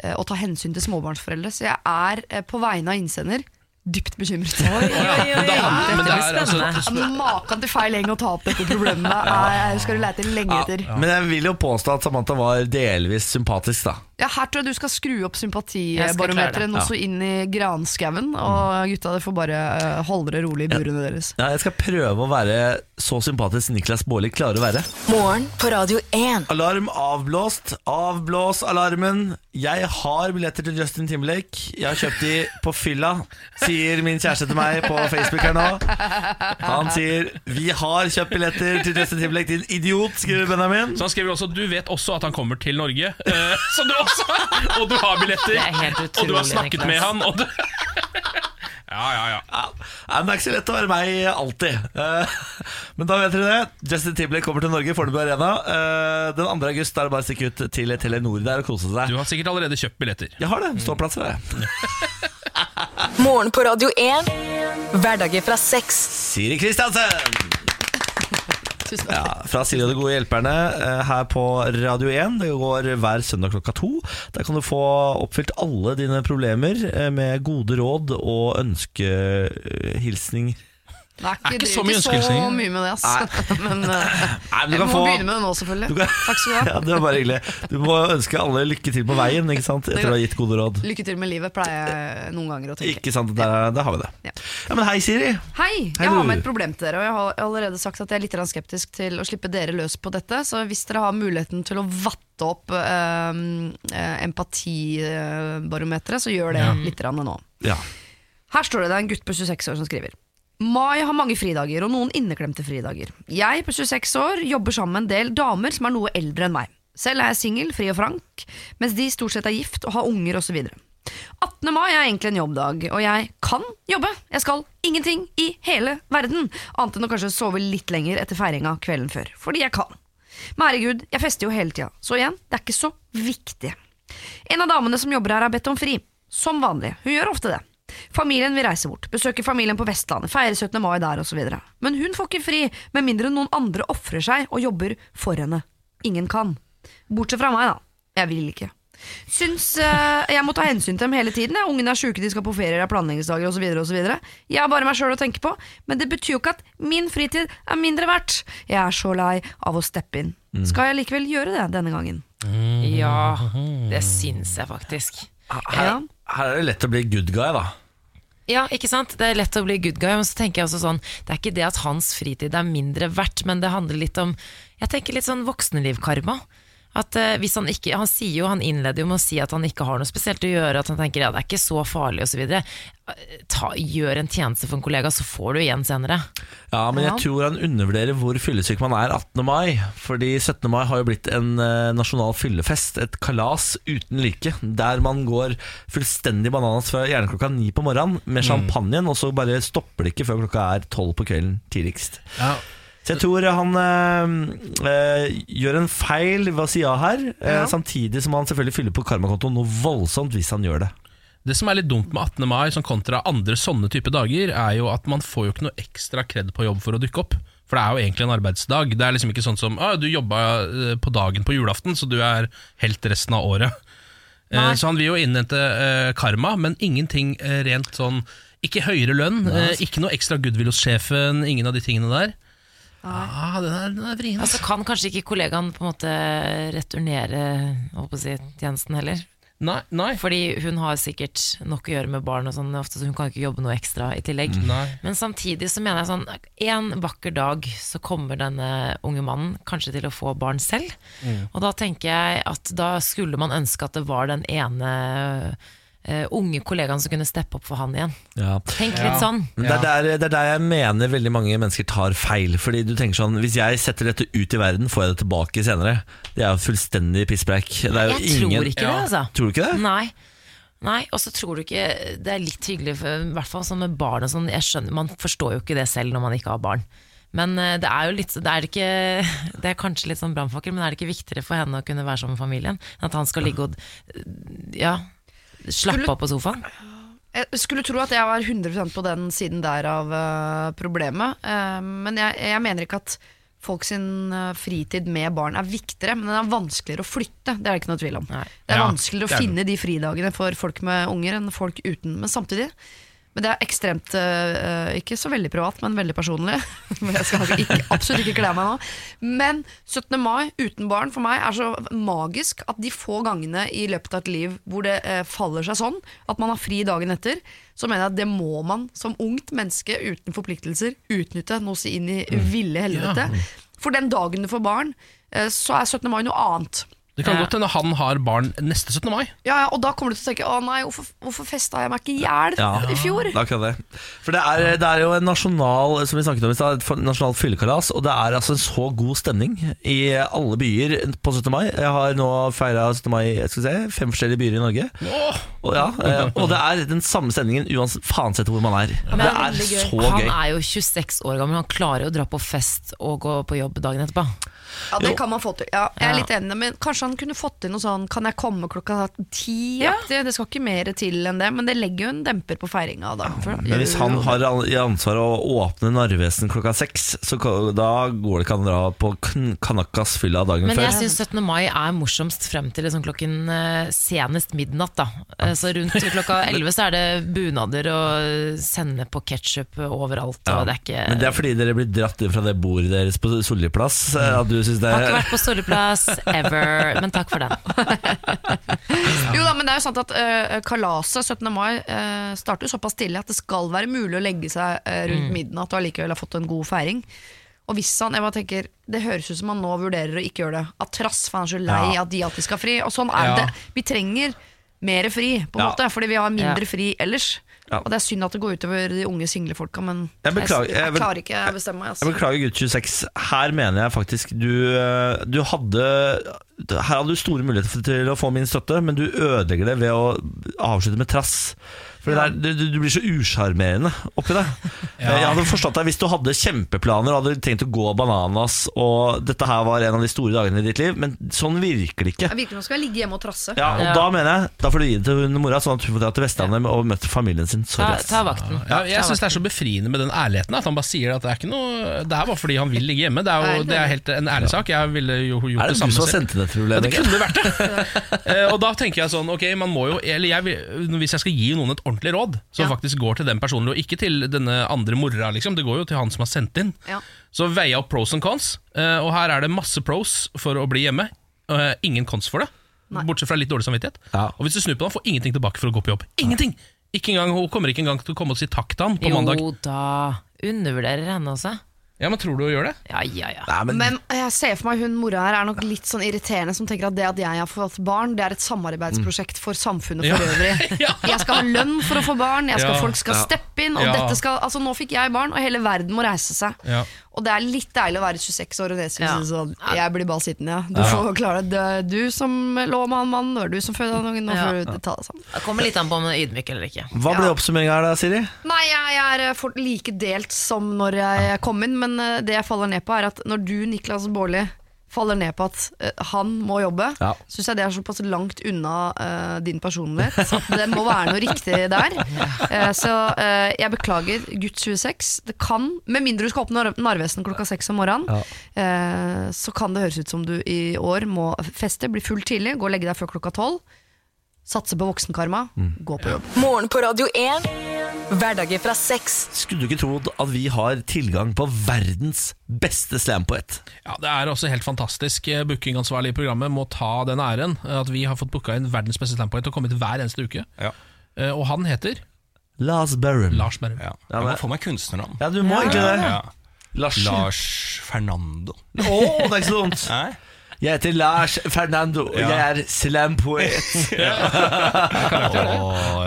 eh, å ta hensyn til småbarnsforeldre. Så jeg er eh, på vegne av innsender dypt bekymret. Oi, oi, oi, altså- Maken til feil gjeng å ta opp dette problemet er, skal du lete lenge etter. Ja. Men jeg vil jo påstå at Samantha var delvis sympatisk, da. Her tror jeg du skal skru opp sympatibarometeret noe så inn i granskauen. Og gutta, dere får bare eh, holde dere rolig i burene deres. Ja, jeg skal prøve å være så sympatisk Niklas Baarli klarer å være. Morgen på Radio 1. Alarm avblåst. Avblås alarmen. Jeg har billetter til Justin Timberlake. Jeg har kjøpt de på fylla, sier min kjæreste til meg på Facebook her nå. Han sier 'Vi har kjøpt billetter til Justin Timberlake, din idiot', skriver Benjamin. Så han skriver også Du vet også at han kommer til Norge. Eh, så du også Og du har billetter. Det er helt og du har snakket Niklas. med han. Og du ja, ja, ja. Ja, men Det er ikke så lett å være meg alltid. Eh, Men da vet dere det. Justin Tibley kommer til Norge, Fornebu Arena. Eh, Den 2. august er det bare å stikke ut til Telenor der og kose seg. Du har sikkert allerede kjøpt billetter. Jeg har det. Ståplasser, det. Morgen på Radio 1. Hverdager fra sex. Siri Kristiansen! Ja, fra Silje og de gode hjelperne eh, her på Radio 1. Det går hver søndag klokka to. Der kan du få oppfylt alle dine problemer eh, med gode råd og ønskehilsninger. Nei, Er ikke så mye så mye med det, ass. Men eh, Nei, men du må få begynne med det nå, selvfølgelig. Kan- Takk skal du ha. Ja, det var bare hyggelig. Du må ønske alle lykke til på veien ikke sant? etter å ha gitt gode råd. Lykke til med livet, pleier jeg noen ganger å tenke. Ikke sant, der, der har vi det. Ja. Ja, Men hei, Siri. Hei, Hei, jeg har med et problem til dere, og jeg har allerede sagt at jeg er litt skeptisk til å slippe dere løs på dette, så hvis dere har muligheten til å vatte opp eh, eh, empatibarometeret, så gjør det litt grann nå. Ja. Her står det det er en gutt på 26 år som skriver. Mai har mange fridager, og noen inneklemte fridager. Jeg på 26 år jobber sammen med en del damer som er noe eldre enn meg. Selv er jeg singel, fri og frank, mens de stort sett er gift og har unger osv. 18. mai er egentlig en jobbdag, og jeg kan jobbe. Jeg skal ingenting i hele verden, annet enn å kanskje sove litt lenger etter feiringa kvelden før. Fordi jeg kan. Men herregud, jeg fester jo hele tida, så igjen, det er ikke så viktig. En av damene som jobber her har bedt om fri. Som vanlig. Hun gjør ofte det. Familien vil reise bort, besøke familien på Vestlandet, feire 17. mai der osv. Men hun får ikke fri, med mindre noen andre ofrer seg og jobber for henne. Ingen kan. Bortsett fra meg, da. Jeg vil ikke. Syns uh, jeg må ta hensyn til dem hele tiden. Ja. Ungene er sjuke, de skal på ferie, det er planleggingsdager osv. Jeg har bare meg sjøl å tenke på, men det betyr jo ikke at min fritid er mindre verdt. Jeg er så lei av å steppe inn. Skal jeg likevel gjøre det denne gangen? Ja, det syns jeg faktisk. Ja. Her er det lett å bli good guy, da. Ja, ikke sant? Det er lett å bli good guy, men så tenker jeg også sånn Det er ikke det at hans fritid er mindre verdt, men det handler litt om Jeg tenker litt sånn voksenlivkarma. At eh, hvis Han ikke, han sier jo, han innleder jo med å si at han ikke har noe spesielt å gjøre, at han tenker ja, det er ikke så farlig osv. Gjør en tjeneste for en kollega, så får du igjen senere. Ja, men jeg tror han undervurderer hvor fyllesyk man er 18. mai. Fordi 17. mai har jo blitt en eh, nasjonal fyllefest, et kalas uten like. Der man går fullstendig bananas fra gjerne klokka ni på morgenen med champagnen, og så bare stopper det ikke før klokka er tolv på kvelden tidligst. Ja. Så jeg tror han øh, eh, gjør en feil ved å si ja her, eh, Ja. samtidig som han selvfølgelig fyller på karmakontoen noe voldsomt hvis han gjør det. Det som er litt dumt med 18. mai sånn kontra andre sånne type dager, er jo at man får jo ikke noe ekstra kred på jobb for å dukke opp. For det er jo egentlig en arbeidsdag. Det er liksom ikke sånn som ah, du jobba på dagen på julaften, så du er helt resten av året. Eh, Nei. Så han vil jo innhente karma, men ingenting rent sånn Ikke høyere lønn, ikke noe ekstra goodwill hos sjefen, ingen av de tingene der. Ah, den er, den er vrien. Altså Kan kanskje ikke kollegaen på en måte returnere si, tjenesten heller? Nei, nei. Fordi hun har sikkert nok å gjøre med barn, og sånn, ofte, så hun kan ikke jobbe noe ekstra i tillegg. nei. Men samtidig så mener jeg sånn En vakker dag så kommer denne unge mannen kanskje til å få barn selv. Og da tenker jeg at da skulle man ønske at det var den ene eh, unge kollegaene som kunne steppe opp for han igjen. Ja. Tenk litt sånn. Men Det, er der, det er der jeg mener veldig mange mennesker tar feil. Fordi du tenker sånn Hvis jeg setter dette ut i verden, får jeg det tilbake senere. Det er jo fullstendig pisspreik. Det Jeg ingen tror ikke det, altså. Tror du ikke det? Nei. Nei, og så tror du ikke Det er litt hyggelig, for, i hvert fall sånn med barn og sånn. Jeg skjønner, Man forstår jo ikke det selv når man ikke har barn. Men eh, det er jo litt Det er, ikke, det er kanskje litt sånn brannfakkel, men er det ikke viktigere for henne å kunne være sammen med familien? Enn at han skal ligge og ja, slappe Skulle- av på sofaen? Jeg skulle tro at jeg var 100% på den siden der av uh, problemet. Uh, men jeg, jeg mener ikke at folk sin uh, fritid med barn er viktigere, men den er vanskeligere å flytte. Det er det ikke noe tvil om. Nei. Det er Ja, vanskeligere å det er det. finne de fridagene for folk med unger enn folk uten. Men samtidig men det er ekstremt eh, Ikke så veldig privat, men veldig personlig. Jeg skal ikke, absolutt ikke kle meg nå. Men 17. mai uten barn for meg er så magisk at de få gangene i løpet av et liv hvor det eh, faller seg sånn at man har fri dagen etter, så mener jeg at det må man som ungt menneske uten forpliktelser utnytte noe seg inn i ville helvete. For den dagen du får barn, eh, så er 17. mai noe annet. Det kan godt hende han har barn neste 17. mai. Ja, ja, Og da kommer du til å tenke å nei, hvorfor, hvorfor festa jeg meg ikke i hjel Ja. i fjor? Det er det. For det er, det er jo en nasjonal Som vi snakket om i sted, et nasjonalt fyllekalas, og det er altså en så god stemning i alle byer på 17. mai. Jeg har nå feira 17. mai jeg skal se, fem forskjellige byer i Norge. Oh. Og, ja, eh, og det er den samme stemningen uansett faen sett hvor man er. men det det er så gøy. Han er jo 26 år gammel, han klarer jo å dra på fest og gå på jobb dagen etterpå. Ja, det kan man få til. Ja, jeg er litt enig, men kanskje han kunne fått til noe sånn Kan jeg komme klokka ti? Ja. Det skal ikke mer til enn det, men det legger jo en demper på feiringa. Da. For- Men hvis han har i ansvar å åpne Narvesen klokka seks, så da går det ikke an å dra på Kanakas fylla dagen Men jeg før. syns 17. mai er morsomst frem til liksom klokken eh, senest midnatt. da Eh, Så rundt klokka 11 så er det bunader og sende på ketsjup overalt. Ja. Og det er ikke, Men det er fordi dere blir dratt inn fra det bordet deres på Solli plass. eh, At du synes det har ikke vært på Solleplass ever, men takk for den. Jo da, men det er jo sant at uh, kalaset 17. mai uh, starter jo såpass tidlig at det skal være mulig å legge seg uh, rundt midnatt og allikevel ha fått en god feiring. Og hvis han, jeg bare tenker Det høres ut som han nå vurderer å ikke gjøre det. At trass, for han er så lei Ja. at de alltid skal fri. Og sånn er Ja. det. Vi trenger mer fri, på en Ja. måte, fordi vi har mindre Ja. fri ellers. Ja. Og det er synd at det går utover de unge single folka, men Jeg beklager- jeg, jeg klarer ikke å bestemme meg. Jeg Altså. beklager gutt 26 Her mener jeg faktisk du, eh, du hadde Her hadde du store muligheter til å få min støtte Men du ødelegger det ved å avslutte med trass For ja. det der, du, du blir så usjarmerende oppi det. Jeg hadde forstått deg hvis du hadde kjempeplaner og hadde tenkt å gå bananas, og dette her var en av de store dagene i ditt liv, men sånn virker det ikke. Jeg virker som skal jeg ligge hjemme og trasse. Ja, og Ja. Da mener jeg Da får du gi det til hun mora, sånn at hun får dra til Vestlandet og møte familien sin. Ta, ta vakten. Ja, jeg syns det er så befriende med den ærligheten. At han bare sier at det er ikke noe Det er bare fordi han vil ligge hjemme. Det er jo det er helt en ærlig sak. Jeg ville jo gjort Er det, det samme du som har sendt inn Ja, problemet? det kunne vært det. Eh, og da tenker jeg sånn, ok, man må jo Eller jeg hvis jeg skal gi noen et ordentlig råd, som Ja. faktisk går til den personen, og ikke til denne andre mora, liksom. Det går jo til han som har sendt inn. Ja. Så veier opp pros and cons, eh, og her er det masse pros for å bli hjemme. eh, ingen cons for det, Nei. bortsett fra litt dårlig samvittighet. Ja. Og hvis du snur på den, får ingenting tilbake for å gå på jobb. Ingenting! Ikke engang, Hun kommer ikke engang til å komme og si takk til han på mandag. Jo da, undervurderer henne også. Ja, men Tror du hun gjør det? Ja, ja, ja. Nei, men, Men jeg ser for meg hun mora her er nok litt sånn irriterende som tenker at det at jeg har fått barn, det er et samarbeidsprosjekt for samfunnet for Ja. øvrig. Jeg skal ha lønn for å få barn, jeg skal, Ja. folk skal Ja. steppe inn, og Ja. dette skal Altså nå fikk jeg barn, og hele verden må reise seg. Ja. Og det er litt deilig å være 26 år og det Ja. synes sånn Jeg blir bare sittende, ja. Du får klare det. Det er du som lå med han mannen, det var du som fødte han ungen, nå får du ta det sammen. Det kommer litt an på om du er ydmyk eller ikke. hva ble oppsummeringa her da, Siri? Nei, jeg er fort like delt som når jeg kom inn, men eh, det jeg faller ned på, er at når du, Niklas Baarli, faller ned på at eh, han må jobbe, Ja. syns jeg det er såpass langt unna uh, din personlighet det må være noe riktig der. Uh, så uh, jeg beklager, gutt 26. Det kan, med mindre du skal opp Nar Narvesen klokka seks om morgenen, eh, så kan det høres ut som du i år må feste, bli full tidlig, gå og legge deg før klokka tolv. Satse på voksenkarma, gå på jobb. Morgen på Radio 1. Hverdager fra sex. Skulle du ikke trodd at vi har tilgang på verdens beste slampoet? Ja, Det er også helt fantastisk. Eh, Bookingansvarlig i programmet må ta den æren. eh, At vi har fått booka inn verdens beste slampoet og kommet hver eneste uke. Ja. Eh, Og han heter Lars Berrum. Lars Berrum. Ja. Jeg må få meg kunstnernavn. Ja, du må egentlig det. Ja. Lars. Lars Fernando. Å, det er ikke så dumt. Jeg heter Lars Fernando, og Ja. jeg er slampoet. Åh, ja,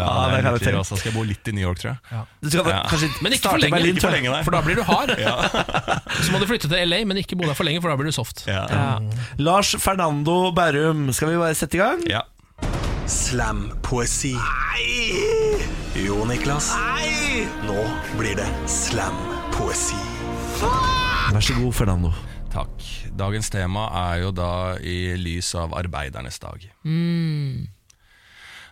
Ja, det er kan jeg tenke. altså. Skal jeg bo litt i New York, tror jeg. Du skal Ja. kanskje Men ikke starte for i lenge, Berlin, ikke for tror jeg. lenge. For da blir du hard. Så må du flytte til LA, men ikke bo der for lenge, for da blir du soft. Ja. Lars Fernando Berrum, skal vi bare sette i gang? Ja. Slampoesi. Jo, Niklas. Nå blir det slampoesi. Vær så god, Fernando. Takk. Dagens tema er jo da i lys av arbeidernes dag.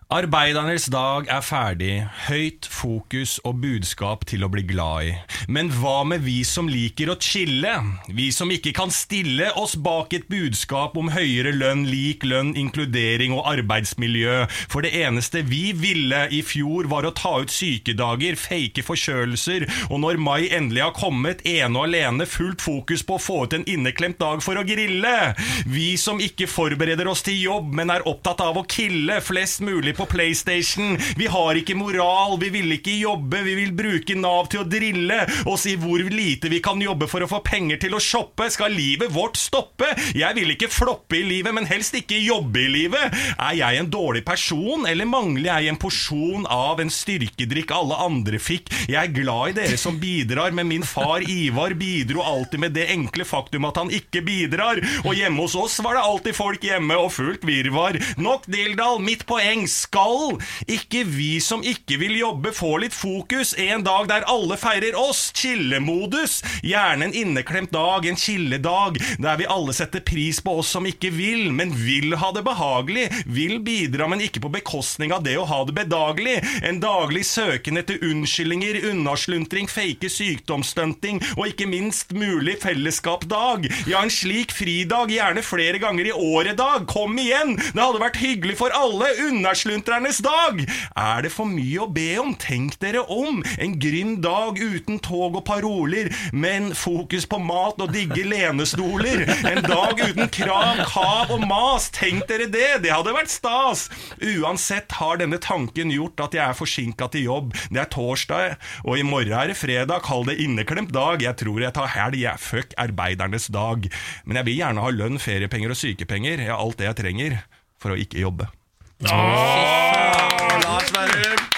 Arbeidernes dag er ferdig, høyt fokus og budskap til å bli glad i. Men hva med vi som liker å chille? Vi som ikke kan stille oss bak et budskap om høyere lønn, lik lønn, inkludering og arbeidsmiljø. For det eneste vi ville i fjor var å ta ut sykedager, fake forkjølelser, og når mai endelig har kommet, ene og alene fullt fokus på å få ut en inneklemt dag for å grille. Vi som ikke forbereder oss til jobb, men er opptatt av å kille flest mulig på PlayStation. Vi har ikke moral, vi vil ikke jobbe, vi vil bruke Nav til å drille og si hvor lite vi kan jobbe for å få penger til å shoppe. Skal livet vårt stoppe? Jeg vil ikke floppe i livet, men helst ikke jobbe i livet. Er jeg en dårlig person, eller mangler jeg en porsjon av en styrkedrikk alle andre fikk? Jeg er glad i dere som bidrar, men min far Ivar bidro alltid med det enkle faktum at han ikke bidrar. Og hjemme hos oss var det alltid folk hjemme og fullt virvar. Nok Dildal, mitt poeng skal ikke vi som ikke vil jobbe få litt fokus en dag der alle feirer oss. Chillemodus. Gjerne en inneklemt dag, en chilledag, der vi alle setter pris på oss som ikke vil, men vil ha det behagelig. Vil bidra, men ikke på bekostning av det å ha det bedagelig. En daglig søken etter unnskyldninger, unnasluntring, fake sykdomsstunting og ikke minst mulig fellesskapdag. Ja, en slik fridag, gjerne flere ganger i året dag. Kom igjen! Det hadde vært hyggelig for alle. Unnasluntrenes dag! Er det for mye å be om? Tenk dere om. En grynn dag uten tog og paroler, men fokus på mat og digge lenestoler. En dag uten krav, kav og mas. Tenk dere det! Det hadde vært stas. Uansett har denne tanken gjort at jeg er forsinka til jobb. Det er torsdag, og i morgen er det fredag. Kall det inneklemt dag. Jeg tror jeg tar helg. Jeg fuck arbeidernes dag. Men jeg vil gjerne ha lønn, feriepenger og sykepenger. Jeg har alt det jeg trenger for å ikke jobbe. Lars Berrum. Ja, det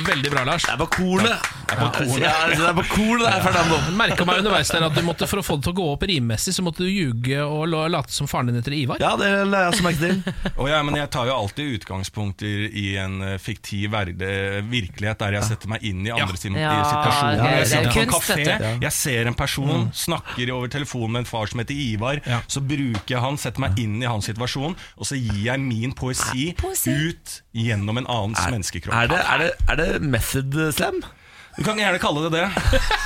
var veldig bra, Lars. Det er på kornet! Det er på kornet. Ja, det er på kornet det er Fernando. Merka meg underveis der at du måtte for å få det til å gå opp rimmessig, så måtte du ljuge og late som faren din heter Ivar. Ja, det la jeg også merke til. oh, ja, men jeg tar jo alltid utgangspunkter i en eh, fiktiv verde, virkelighet der jeg setter meg inn i andre Ja, situasjoner. er- jeg er sitter på en kafé, jeg ser en person, snakker over telefonen med en far som heter Ivar. Ja. Så bruker jeg han, setter meg inn i hans situasjon, og så gir jeg min poesi, ut gjennom en annens menneskekropp. Er det, er det, er det method slam? Du kan gjerne kalle det det.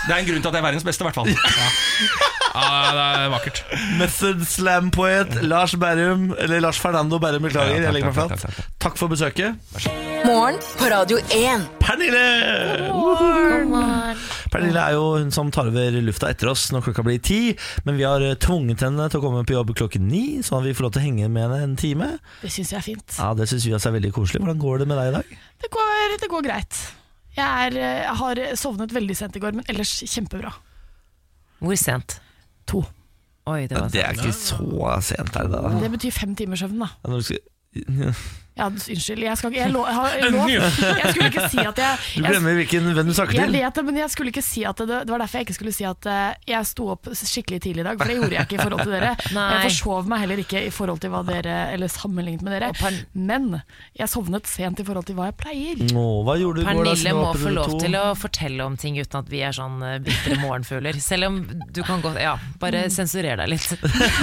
Det er en grunn til at jeg er verdens beste, i hvert fall. Ja, det er vakkert. Method slam-poet Lars Berrum, eller Lars Fernando Berrum, beklager. Ja, takk, jeg legger meg takk, flat. takk, Takk for besøket. Morgen på Radio 1. Pernille! Pernille er jo hun som tar over lufta etter oss når klokka blir ti. Men vi har eh, tvunget henne til å komme på jobb klokken ni, sånn at vi får lov til å henge med henne en time. Det syns jeg er fint. Ja, Det syns vi også er veldig koselig. Hvordan går det med deg i dag? Det går, det går greit. Jeg, er, eh, har sovnet veldig sent i går, men ellers kjempebra. Hvor sent? To. Oi, det Ja, var det er ikke så sent, her, det da? Det betyr fem timers søvn, da. Ja, når du skal... Ja, unnskyld. Jeg, skal ikke, jeg, lo, jeg, lov. jeg skulle ikke si at jeg, Du glemmer hvilken venn du snakker Jeg vet det, men jeg skulle ikke si at det, det var derfor jeg ikke skulle si at eh, jeg sto opp skikkelig tidlig i dag, for det gjorde jeg ikke i forhold til dere. Nei. Jeg forsov meg heller ikke i forhold til hva dere Eller sammenlignet med dere. Men jeg sovnet sent i forhold til hva jeg pleier. Nå, hva gjorde du i går da? Pernille må få lov to? til å fortelle om ting uten at vi er sånn eh, bitre morgenfugler. Selv om du kan godt Ja, bare sensurer deg litt.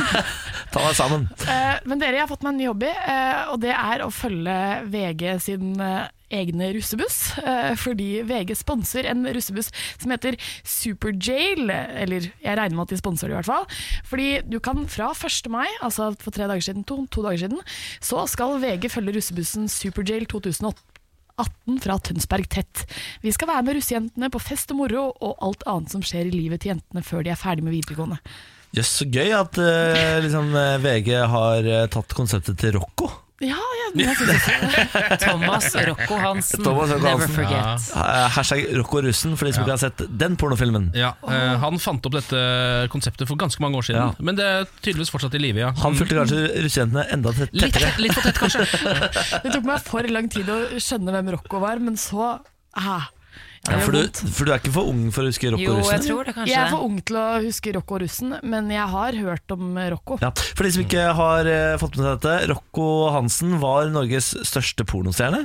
Ta deg sammen. Eh, men dere, jeg har fått meg en ny hobby, eh, og det er å følge VG sin eh, egne russebuss. eh, fordi VG sponser en russebuss som heter Superjail. Eller jeg regner med at de sponser det i hvert fall. Fordi du kan fra 1. mai, altså for tre dager siden, to, to dager siden, så skal VG følge russebussen Superjail 2008. 18 fra Tønsberg tett. Vi skal være med russejentene på fest og moro og alt annet som skjer i livet til jentene før de er ferdig med videregående. Jøss, så gøy at eh, liksom, VG har tatt konseptet til Rocco. Ja, ja jeg synes det. Thomas Rocco Hansen, Thomas Rocco never Hansen. forget. Ja. Hashtag Rocco russen, for de som ikke har sett den pornofilmen. Ja, eh, Han fant opp dette konseptet for ganske mange år siden, Ja. men det er tydeligvis fortsatt i live. Ja. Han fulgte kanskje russejentene enda tett- Litt, tettere. litt for tett, kanskje. Det tok meg for lang tid å skjønne hvem Rocco var, men så ah, Ja, for, du, for du er ikke for ung for å huske Rocco russen? Jo, Jeg er for ung til å huske Rocco russen, men jeg har hørt om Rocco. Ja, For de som ikke har uh, fått med seg dette, Rocco Hansen var Norges største pornostjerne.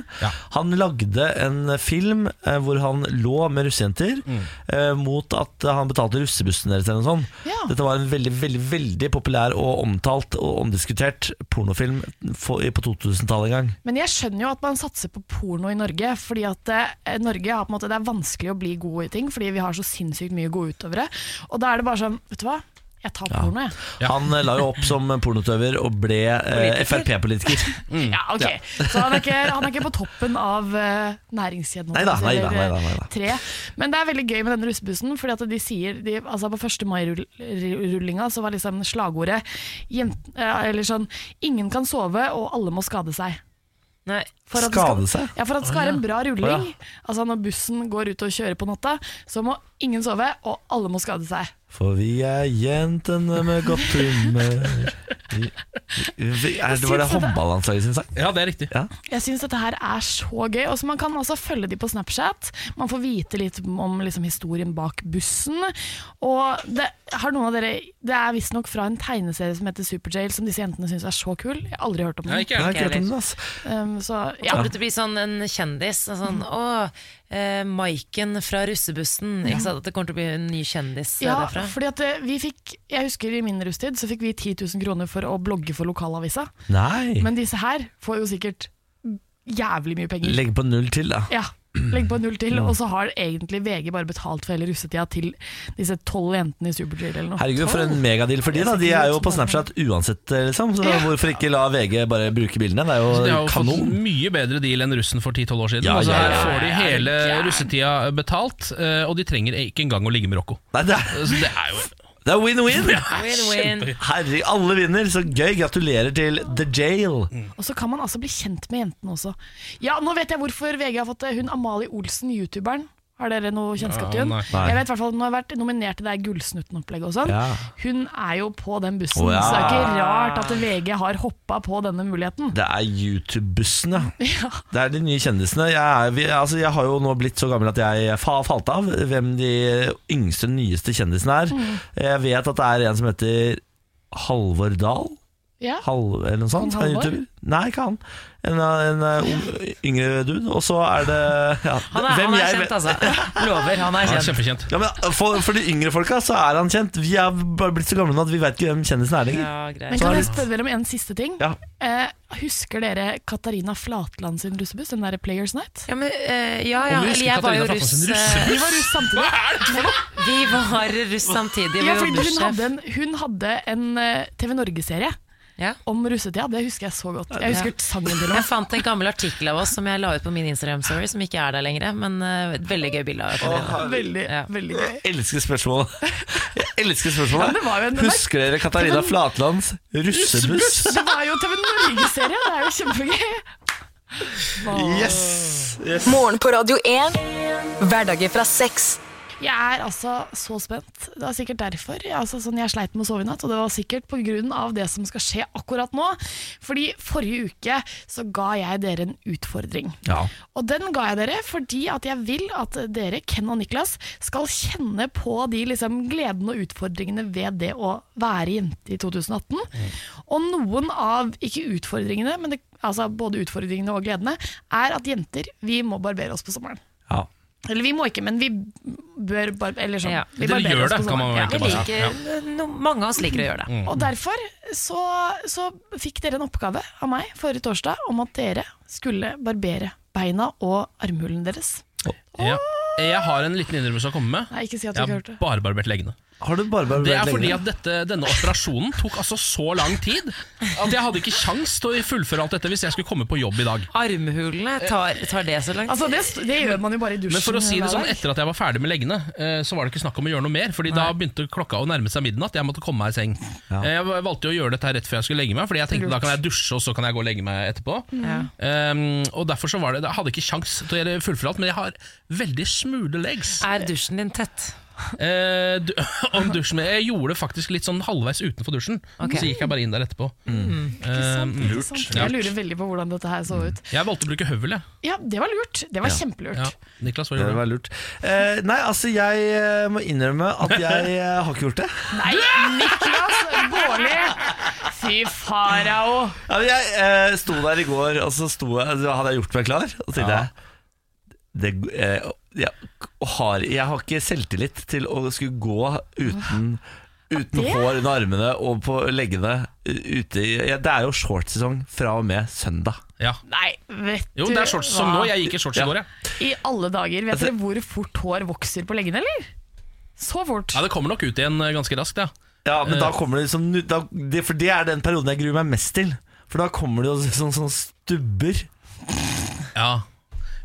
Han lagde en film uh, hvor han lå med russejenter eh, mot at han betalte russebussen deres. eller noe sånt. Ja. Dette var en veldig veldig, veldig populær og omtalt og omdiskutert pornofilm for, på 2000-tallet en gang. Men jeg skjønner jo at man satser på porno i Norge, fordi at eh, Norge har på en måte, det er vanskelig å bli god i ting, fordi vi har så sinnssykt mye gode utøvere. Og da er det bare sånn, vet du hva, jeg tar porno, jeg. Han eh, la jo opp som pornotøver og ble eh, Frp-politiker. Ja, ok. Så han er, ikke, han er ikke på toppen av eh, næringskjeden. Nei da, nei da. Tre. Men det er veldig gøy med denne russebussen, fordi at de sier de, altså På 1. mai-rullinga så var liksom slagordet jent, eh, eller sånn Ingen kan sove, og alle må skade seg. For at skal- Skade seg? Ja, For at det skal være en bra rulling, altså når bussen går ut og kjører på natta, så må ingen sove, og alle må skade seg. For vi er jentene med godt humør vi, vi, er, Var det håndballandslaget sin sang? Ja, det er riktig. Jeg syns dette her er så gøy. Også man kan også følge de på Snapchat. Man får vite litt om liksom, historien bak bussen. Og det, har noen av dere Det er visstnok fra en tegneserie som heter Superjail, som disse jentene syns er så kul. Jeg har aldri hørt om den. Ja, ikke jeg. Nei, ikke hørt om den, altså. Um, så, Ja. ja. Det til å bli sånn en kjendis? Sånn, mm. å, eh, Maiken fra russebussen. Ikke sant? At det kommer til å bli en ny kjendis Ja, derfra? fordi at eh, vi fikk Jeg husker i min russtid så fikk vi 10 000 kroner for å blogge for lokalavisa. Nei. Men disse her får jo sikkert jævlig mye penger. Legg på null til, da. Ja, legg på null til, og så har egentlig VG bare betalt for hele russetida til disse tolv jentene i Superjail eller noe. Herregud, for en megadeal for de da De er jo på Snapchat uansett, liksom. Så Ja. hvorfor ikke la VG bare bruke bildene? Det er Så de har jo jo fått mye bedre deal enn russen for 10-12 år siden. Ja, altså, ja, ja, her får de hele russetida betalt, eh, og de trenger ikke engang å ligge med Rocco. Nei, det er, Så det er jo det er win-win! Win-win. Herregud, alle vinner. Så gøy. Gratulerer til The Jail. Og så kan man altså bli kjent med jentene også. Ja, nå vet jeg hvorfor VG har fått det. Hun Amalie Olsen, youtuberen. Har dere noe kjennskap til Ja, hun? Nei. Jeg vet hvert Hun har vært nominert til det Gullsnutten-opplegget og sånn. Ja. Hun er jo på den bussen, oh, ja. så det er ikke rart at VG har hoppa på denne muligheten. Det er YouTube-bussen, ja. Ja. Det er de nye kjendisene. Jeg, er, vi, altså, jeg har jo nå blitt så gammel at jeg fa falt av hvem de yngste, nyeste kjendisene er. Mm. Jeg vet at det er en som heter Halvor Dahl. Ja. Halv, eller noe sånt. Halvor? Nei, ikke han. En, en, en yngre dude. Og så er det ja, Han er, hvem han er jeg kjent, altså. Lover, han er Han er kjent. kjempekjent. Ja, men for, for de yngre folka så er han kjent. Vi er bare blitt så gamle nå at vi vet ikke hvem kjendisen er lenger. Ja. Men kan er jeg spørre dere om en siste ting? Ja. Eh, husker dere Katarina Flatland sin russebuss? Den derre Players Night? Ja, men, eh, ja, ja. Eller jeg var jo russ. Eh, Vi var russ samtidig. Vi var russ samtidig. Ja, fordi hun hadde en, hun hadde en eh, TV Norge-serie Ja. om russetida. Det husker jeg så godt. Jeg husker sangen til Jeg fant en gammel artikkel av oss som jeg la ut på min Instagram-story, som ikke er der lenger. Men uh, et veldig gøy bilde av. Veldig, Ja. veldig gøy. Jeg elsker spørsmålet. Jeg elsker Ja, spørsmålet. Ja, en- Husker dere Katarina Flatlands russebuss? Det var jo TV Norge-serie, det er jo kjempegøy. Yes! yes. Morgen på Radio 1. Hverdager fra seks. Jeg er altså så spent. Det var sikkert derfor altså, sånn jeg sleit med å sove i natt. Og det var sikkert pga. det som skal skje akkurat nå. Fordi forrige uke så ga jeg dere en utfordring. Ja. Og den ga jeg dere fordi at jeg vil at dere, Ken og Niklas, skal kjenne på de liksom, gledene og utfordringene ved det å være jente i 2018. Og noen av, ikke utfordringene, men det, altså både utfordringene og gledene, er at jenter, vi må barbere oss på sommeren. Ja. Eller vi må ikke, men vi bør bar eller sånn. Ja. Vi Dere gjør oss det, kan man egentlig bare no, mange av oss liker å gjøre det. Og derfor så, så fikk dere en oppgave av meg forrige torsdag om at dere skulle barbere beina og armhulen deres. Ja. Jeg har en liten innrømmelse å komme med. Nei, ikke si at du Jeg ikke hørt det. bare barbert leggene. Har du bare barbert Det er fordi at dette, denne operasjonen tok altså så lang tid at jeg hadde ikke kjangs til å fullføre alt dette hvis jeg skulle komme på jobb i dag. Armhulene, tar, tar det så lang tid? Altså, det, det gjør man jo bare i dusjen. Men for å si det sånn, etter at jeg var ferdig med leggene, eh, så var det ikke snakk om å gjøre noe mer. Fordi da begynte klokka å nærme seg midnatt. Jeg måtte komme meg i seng. Ja. Eh, Jeg valgte jo å gjøre dette rett før jeg skulle legge meg, Fordi jeg tenkte da kan jeg dusje, og så kan jeg gå og legge meg etterpå. Ja. Um, og derfor så var det Jeg hadde ikke kjangs til å fullføre alt, men jeg har veldig smule legs. Er dusjen din tett? Eh, du, om dusjen Jeg gjorde det faktisk litt sånn halvveis utenfor dusjen. Okay. Så gikk jeg bare inn der etterpå. Ikke sant, Eh, ikke sant. Jeg lurer veldig på hvordan dette her så ut. Jeg valgte å bruke høvel, jeg. Ja, det var lurt. Det var Ja. kjempelurt. Ja. Niklas, hva gjorde du? var lurt. Eh, nei, altså, jeg eh, må innrømme at jeg eh, har ikke gjort det. Nei, Niklas Baarli! Fy farao. Ja, jeg eh, sto der i går, og så sto jeg, hadde jeg gjort meg klar. Og så tenkte Ja. jeg det, eh, jeg, har, jeg har ikke selvtillit til å skulle gå uten Uten det? hår under armene og på leggene ute i ja, Det er jo shortsesong fra og med søndag. Ja. Nei, vet du Jo, det er shorts som nå. Jeg gikk i shorts Ja. i går, jeg. I alle dager. Vet Altså- dere hvor fort hår vokser på leggene, eller? Så fort. Ja, Det kommer nok ut igjen eh, ganske raskt, ja. Ja, men Eh. da kommer det liksom da, det, For det er den perioden jeg gruer meg mest til. For da kommer det jo sånn, sånn stubber. ja.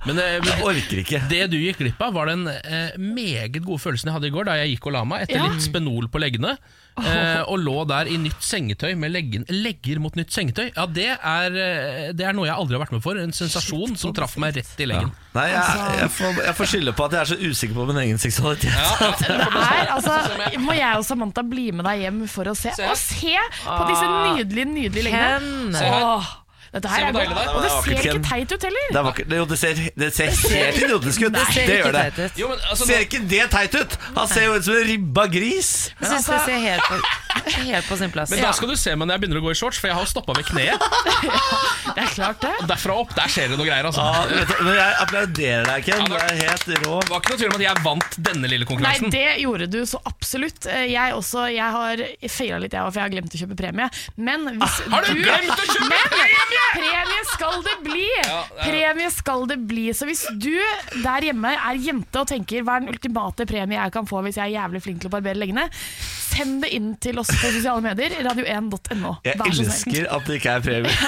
Men, eh, Jeg orker ikke. det du gikk glipp av, var den eh, meget gode følelsen jeg hadde i går da jeg gikk og la meg etter Ja. litt spenol på leggene. Eh, og lå der i nytt sengetøy med leggen, legger mot nytt sengetøy. Ja, det er, eh, det er noe jeg aldri har vært med for. En sensasjon som traff meg rett i leggen. Nei, jeg, jeg, får, jeg får skylde på at jeg er så usikker på min egen seksualitet. Det er, altså, må jeg og Samantha bli med deg hjem for å se? Se. Og se på disse nydelige, nydelige leggene. Se her. Åh, dette her er deilig godt. Og det er ser ikke teit ut heller. Det, er vakkert. Jo, det ser, det ser helt idiotisk ut. Det ser det gjør det. Jo, men altså, Ser ikke det teit ut? Han ser jo ut som en ribba gris. Jeg syns det ser helt på, helt på sin plass. Men da skal du se meg når jeg begynner å gå i shorts, for jeg har stoppa ved kneet. Det er klart det. Og derfra opp, der skjer det noe greier. Altså. Ja, vet du, men jeg applauderer deg, Ken. Du det- er helt rå. Det var ikke noe tvil om at jeg vant denne lille Nei, det gjorde du så absolutt. Eh, Jeg også, jeg har feila litt, jeg òg, for jeg har glemt å kjøpe premie. Men hvis Ah, Har du glemt å kjøpe premie?! Premie skal det bli! Premie skal det bli. Så hvis du der hjemme er jente og tenker hva er den ultimate premie jeg kan få hvis jeg er jævlig flink til å barbere leggene, send det inn til oss på sosiale medier, radio1.no. Jeg elsker at det ikke er premie.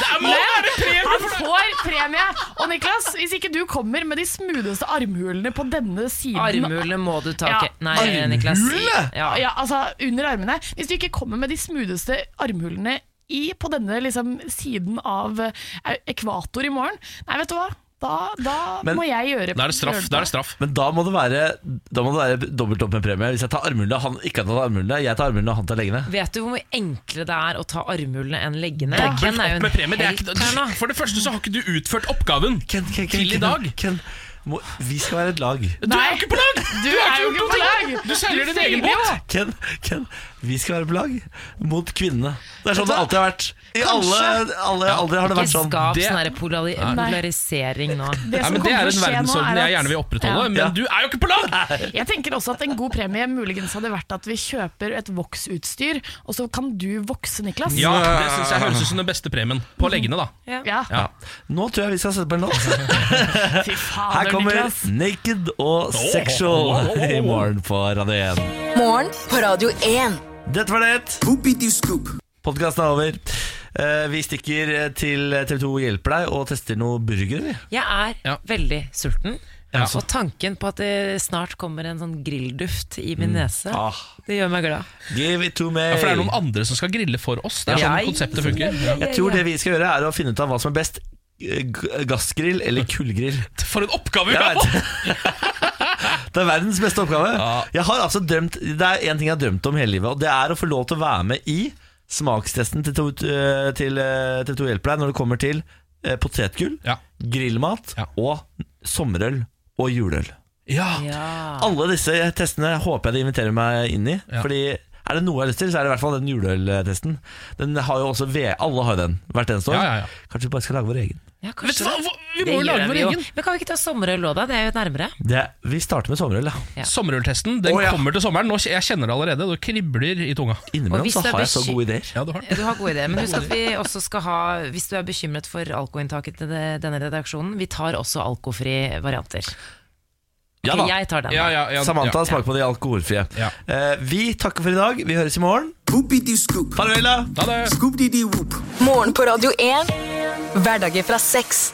Det må være premie! Han får premie! Og Niklas, hvis ikke du kommer med de smootheste armhulene på denne siden Armhulene må du ta Ja. Nei, Niklas. Armhulene? Ja. Ja, altså under armene. Hvis du ikke kommer med de smootheste armhulene i, på denne liksom, siden av eh, ekvator i morgen Nei, vet du hva? Da, da Men- må jeg gjøre Da er det straff. Da er det straff. Men da må det være Da må det være dobbelt opp med premie. Hvis jeg tar armhulene, han ikke tar armhulene, jeg tar armhulene, han tar leggene. Vet du hvor mye enklere det er å ta armhulene enn leggene? Dobbelt Ken er jo opp med premie. Det er ikke, du, for det første så har ikke du utført oppgaven Ken, Ken, Ken, til i dag. Ken, må, vi skal være et lag. Du er jo ikke på lag! Du du, ikke på lag! Du selger din egen båt. Ken, Ken, vi skal være på lag mot kvinnene. Det er sånn det alltid har vært. I alle, alle aldre har det vært sånn. Ikke skap Det- sånn her polari polarisering nå. Det Nei, som men Det er en verdensorden er jeg gjerne vil opprettholde, Ja. men Ja. du er jo ikke på lag! Jeg tenker også at en god premie muligens hadde vært at vi kjøper et voksutstyr, og så kan du vokse, Niklas. Ja, Det synes jeg høres ut som den beste premien. På leggene, da. Ja. Ja. Nå tror jeg vi skal sette på en låt. Fy Her kommer Niklas. Naked og Sexual i morgen på Radio 1. Morgen på Radio 1. Dette var det. Podkasten er over. Eh, Vi stikker til TV2 hjelper deg og tester noe burger. vi. Jeg er Ja. veldig sulten. Ja. Og tanken på at det snart kommer en sånn grillduft i min nese, Ah, det gjør meg glad. give it to me. Ja, for det er noen andre som skal grille for oss. Det er sånn konseptet funker. Ja. Jeg tror det vi skal gjøre, er å finne ut av hva som er best. eh, g- Gassgrill eller kullgrill. For en oppgave vi har fått! Det er verdens beste oppgave. Ja. Jeg har altså drømt Det er én ting jeg har drømt om hele livet, og det er å få lov til å være med i smakstesten til to- eh, til eh, TV2 Hjelper deg når det kommer til eh, potetgull, Ja. grillmat Ja. og sommerøl og juleøl. Ja. Ja. Alle disse testene håper jeg de inviterer meg inn i. Ja. Fordi er det noe jeg har lyst til, så er det i hvert fall den juleøltesten. Den har jo også ved, Alle har jo den hvert eneste år. Ja, ja, ja. Kanskje vi bare skal lage vår egen. Ja, Vet du hva? Vi må jo lage vår egen. Men kan vi ikke ta sommerøl òg, da? Det er jo nærmere. Det, vi starter med sommerøl, ja. Ja. Sommerøltesten den oh, ja. kommer til sommeren. Nå, jeg kjenner det allerede. Det kribler i tunga. Og Innimellom så har jeg så gode ideer. Ja, du har. Du har gode ideer, men husk at vi også skal ha Hvis du er bekymret for alkoinntaket til denne redaksjonen, vi tar også alkofri varianter. Ja da. jeg tar den. Ja, ja, ja, Samantha ja. smaker på de alkoholfrie. Ja. Eh, vi takker for i dag. Vi høres i morgen. Whoopity-scoop. Farvel, da! Ha det! Scoop-dee-dee-whoop. Morgen på Radio 1. Hverdager fra seks.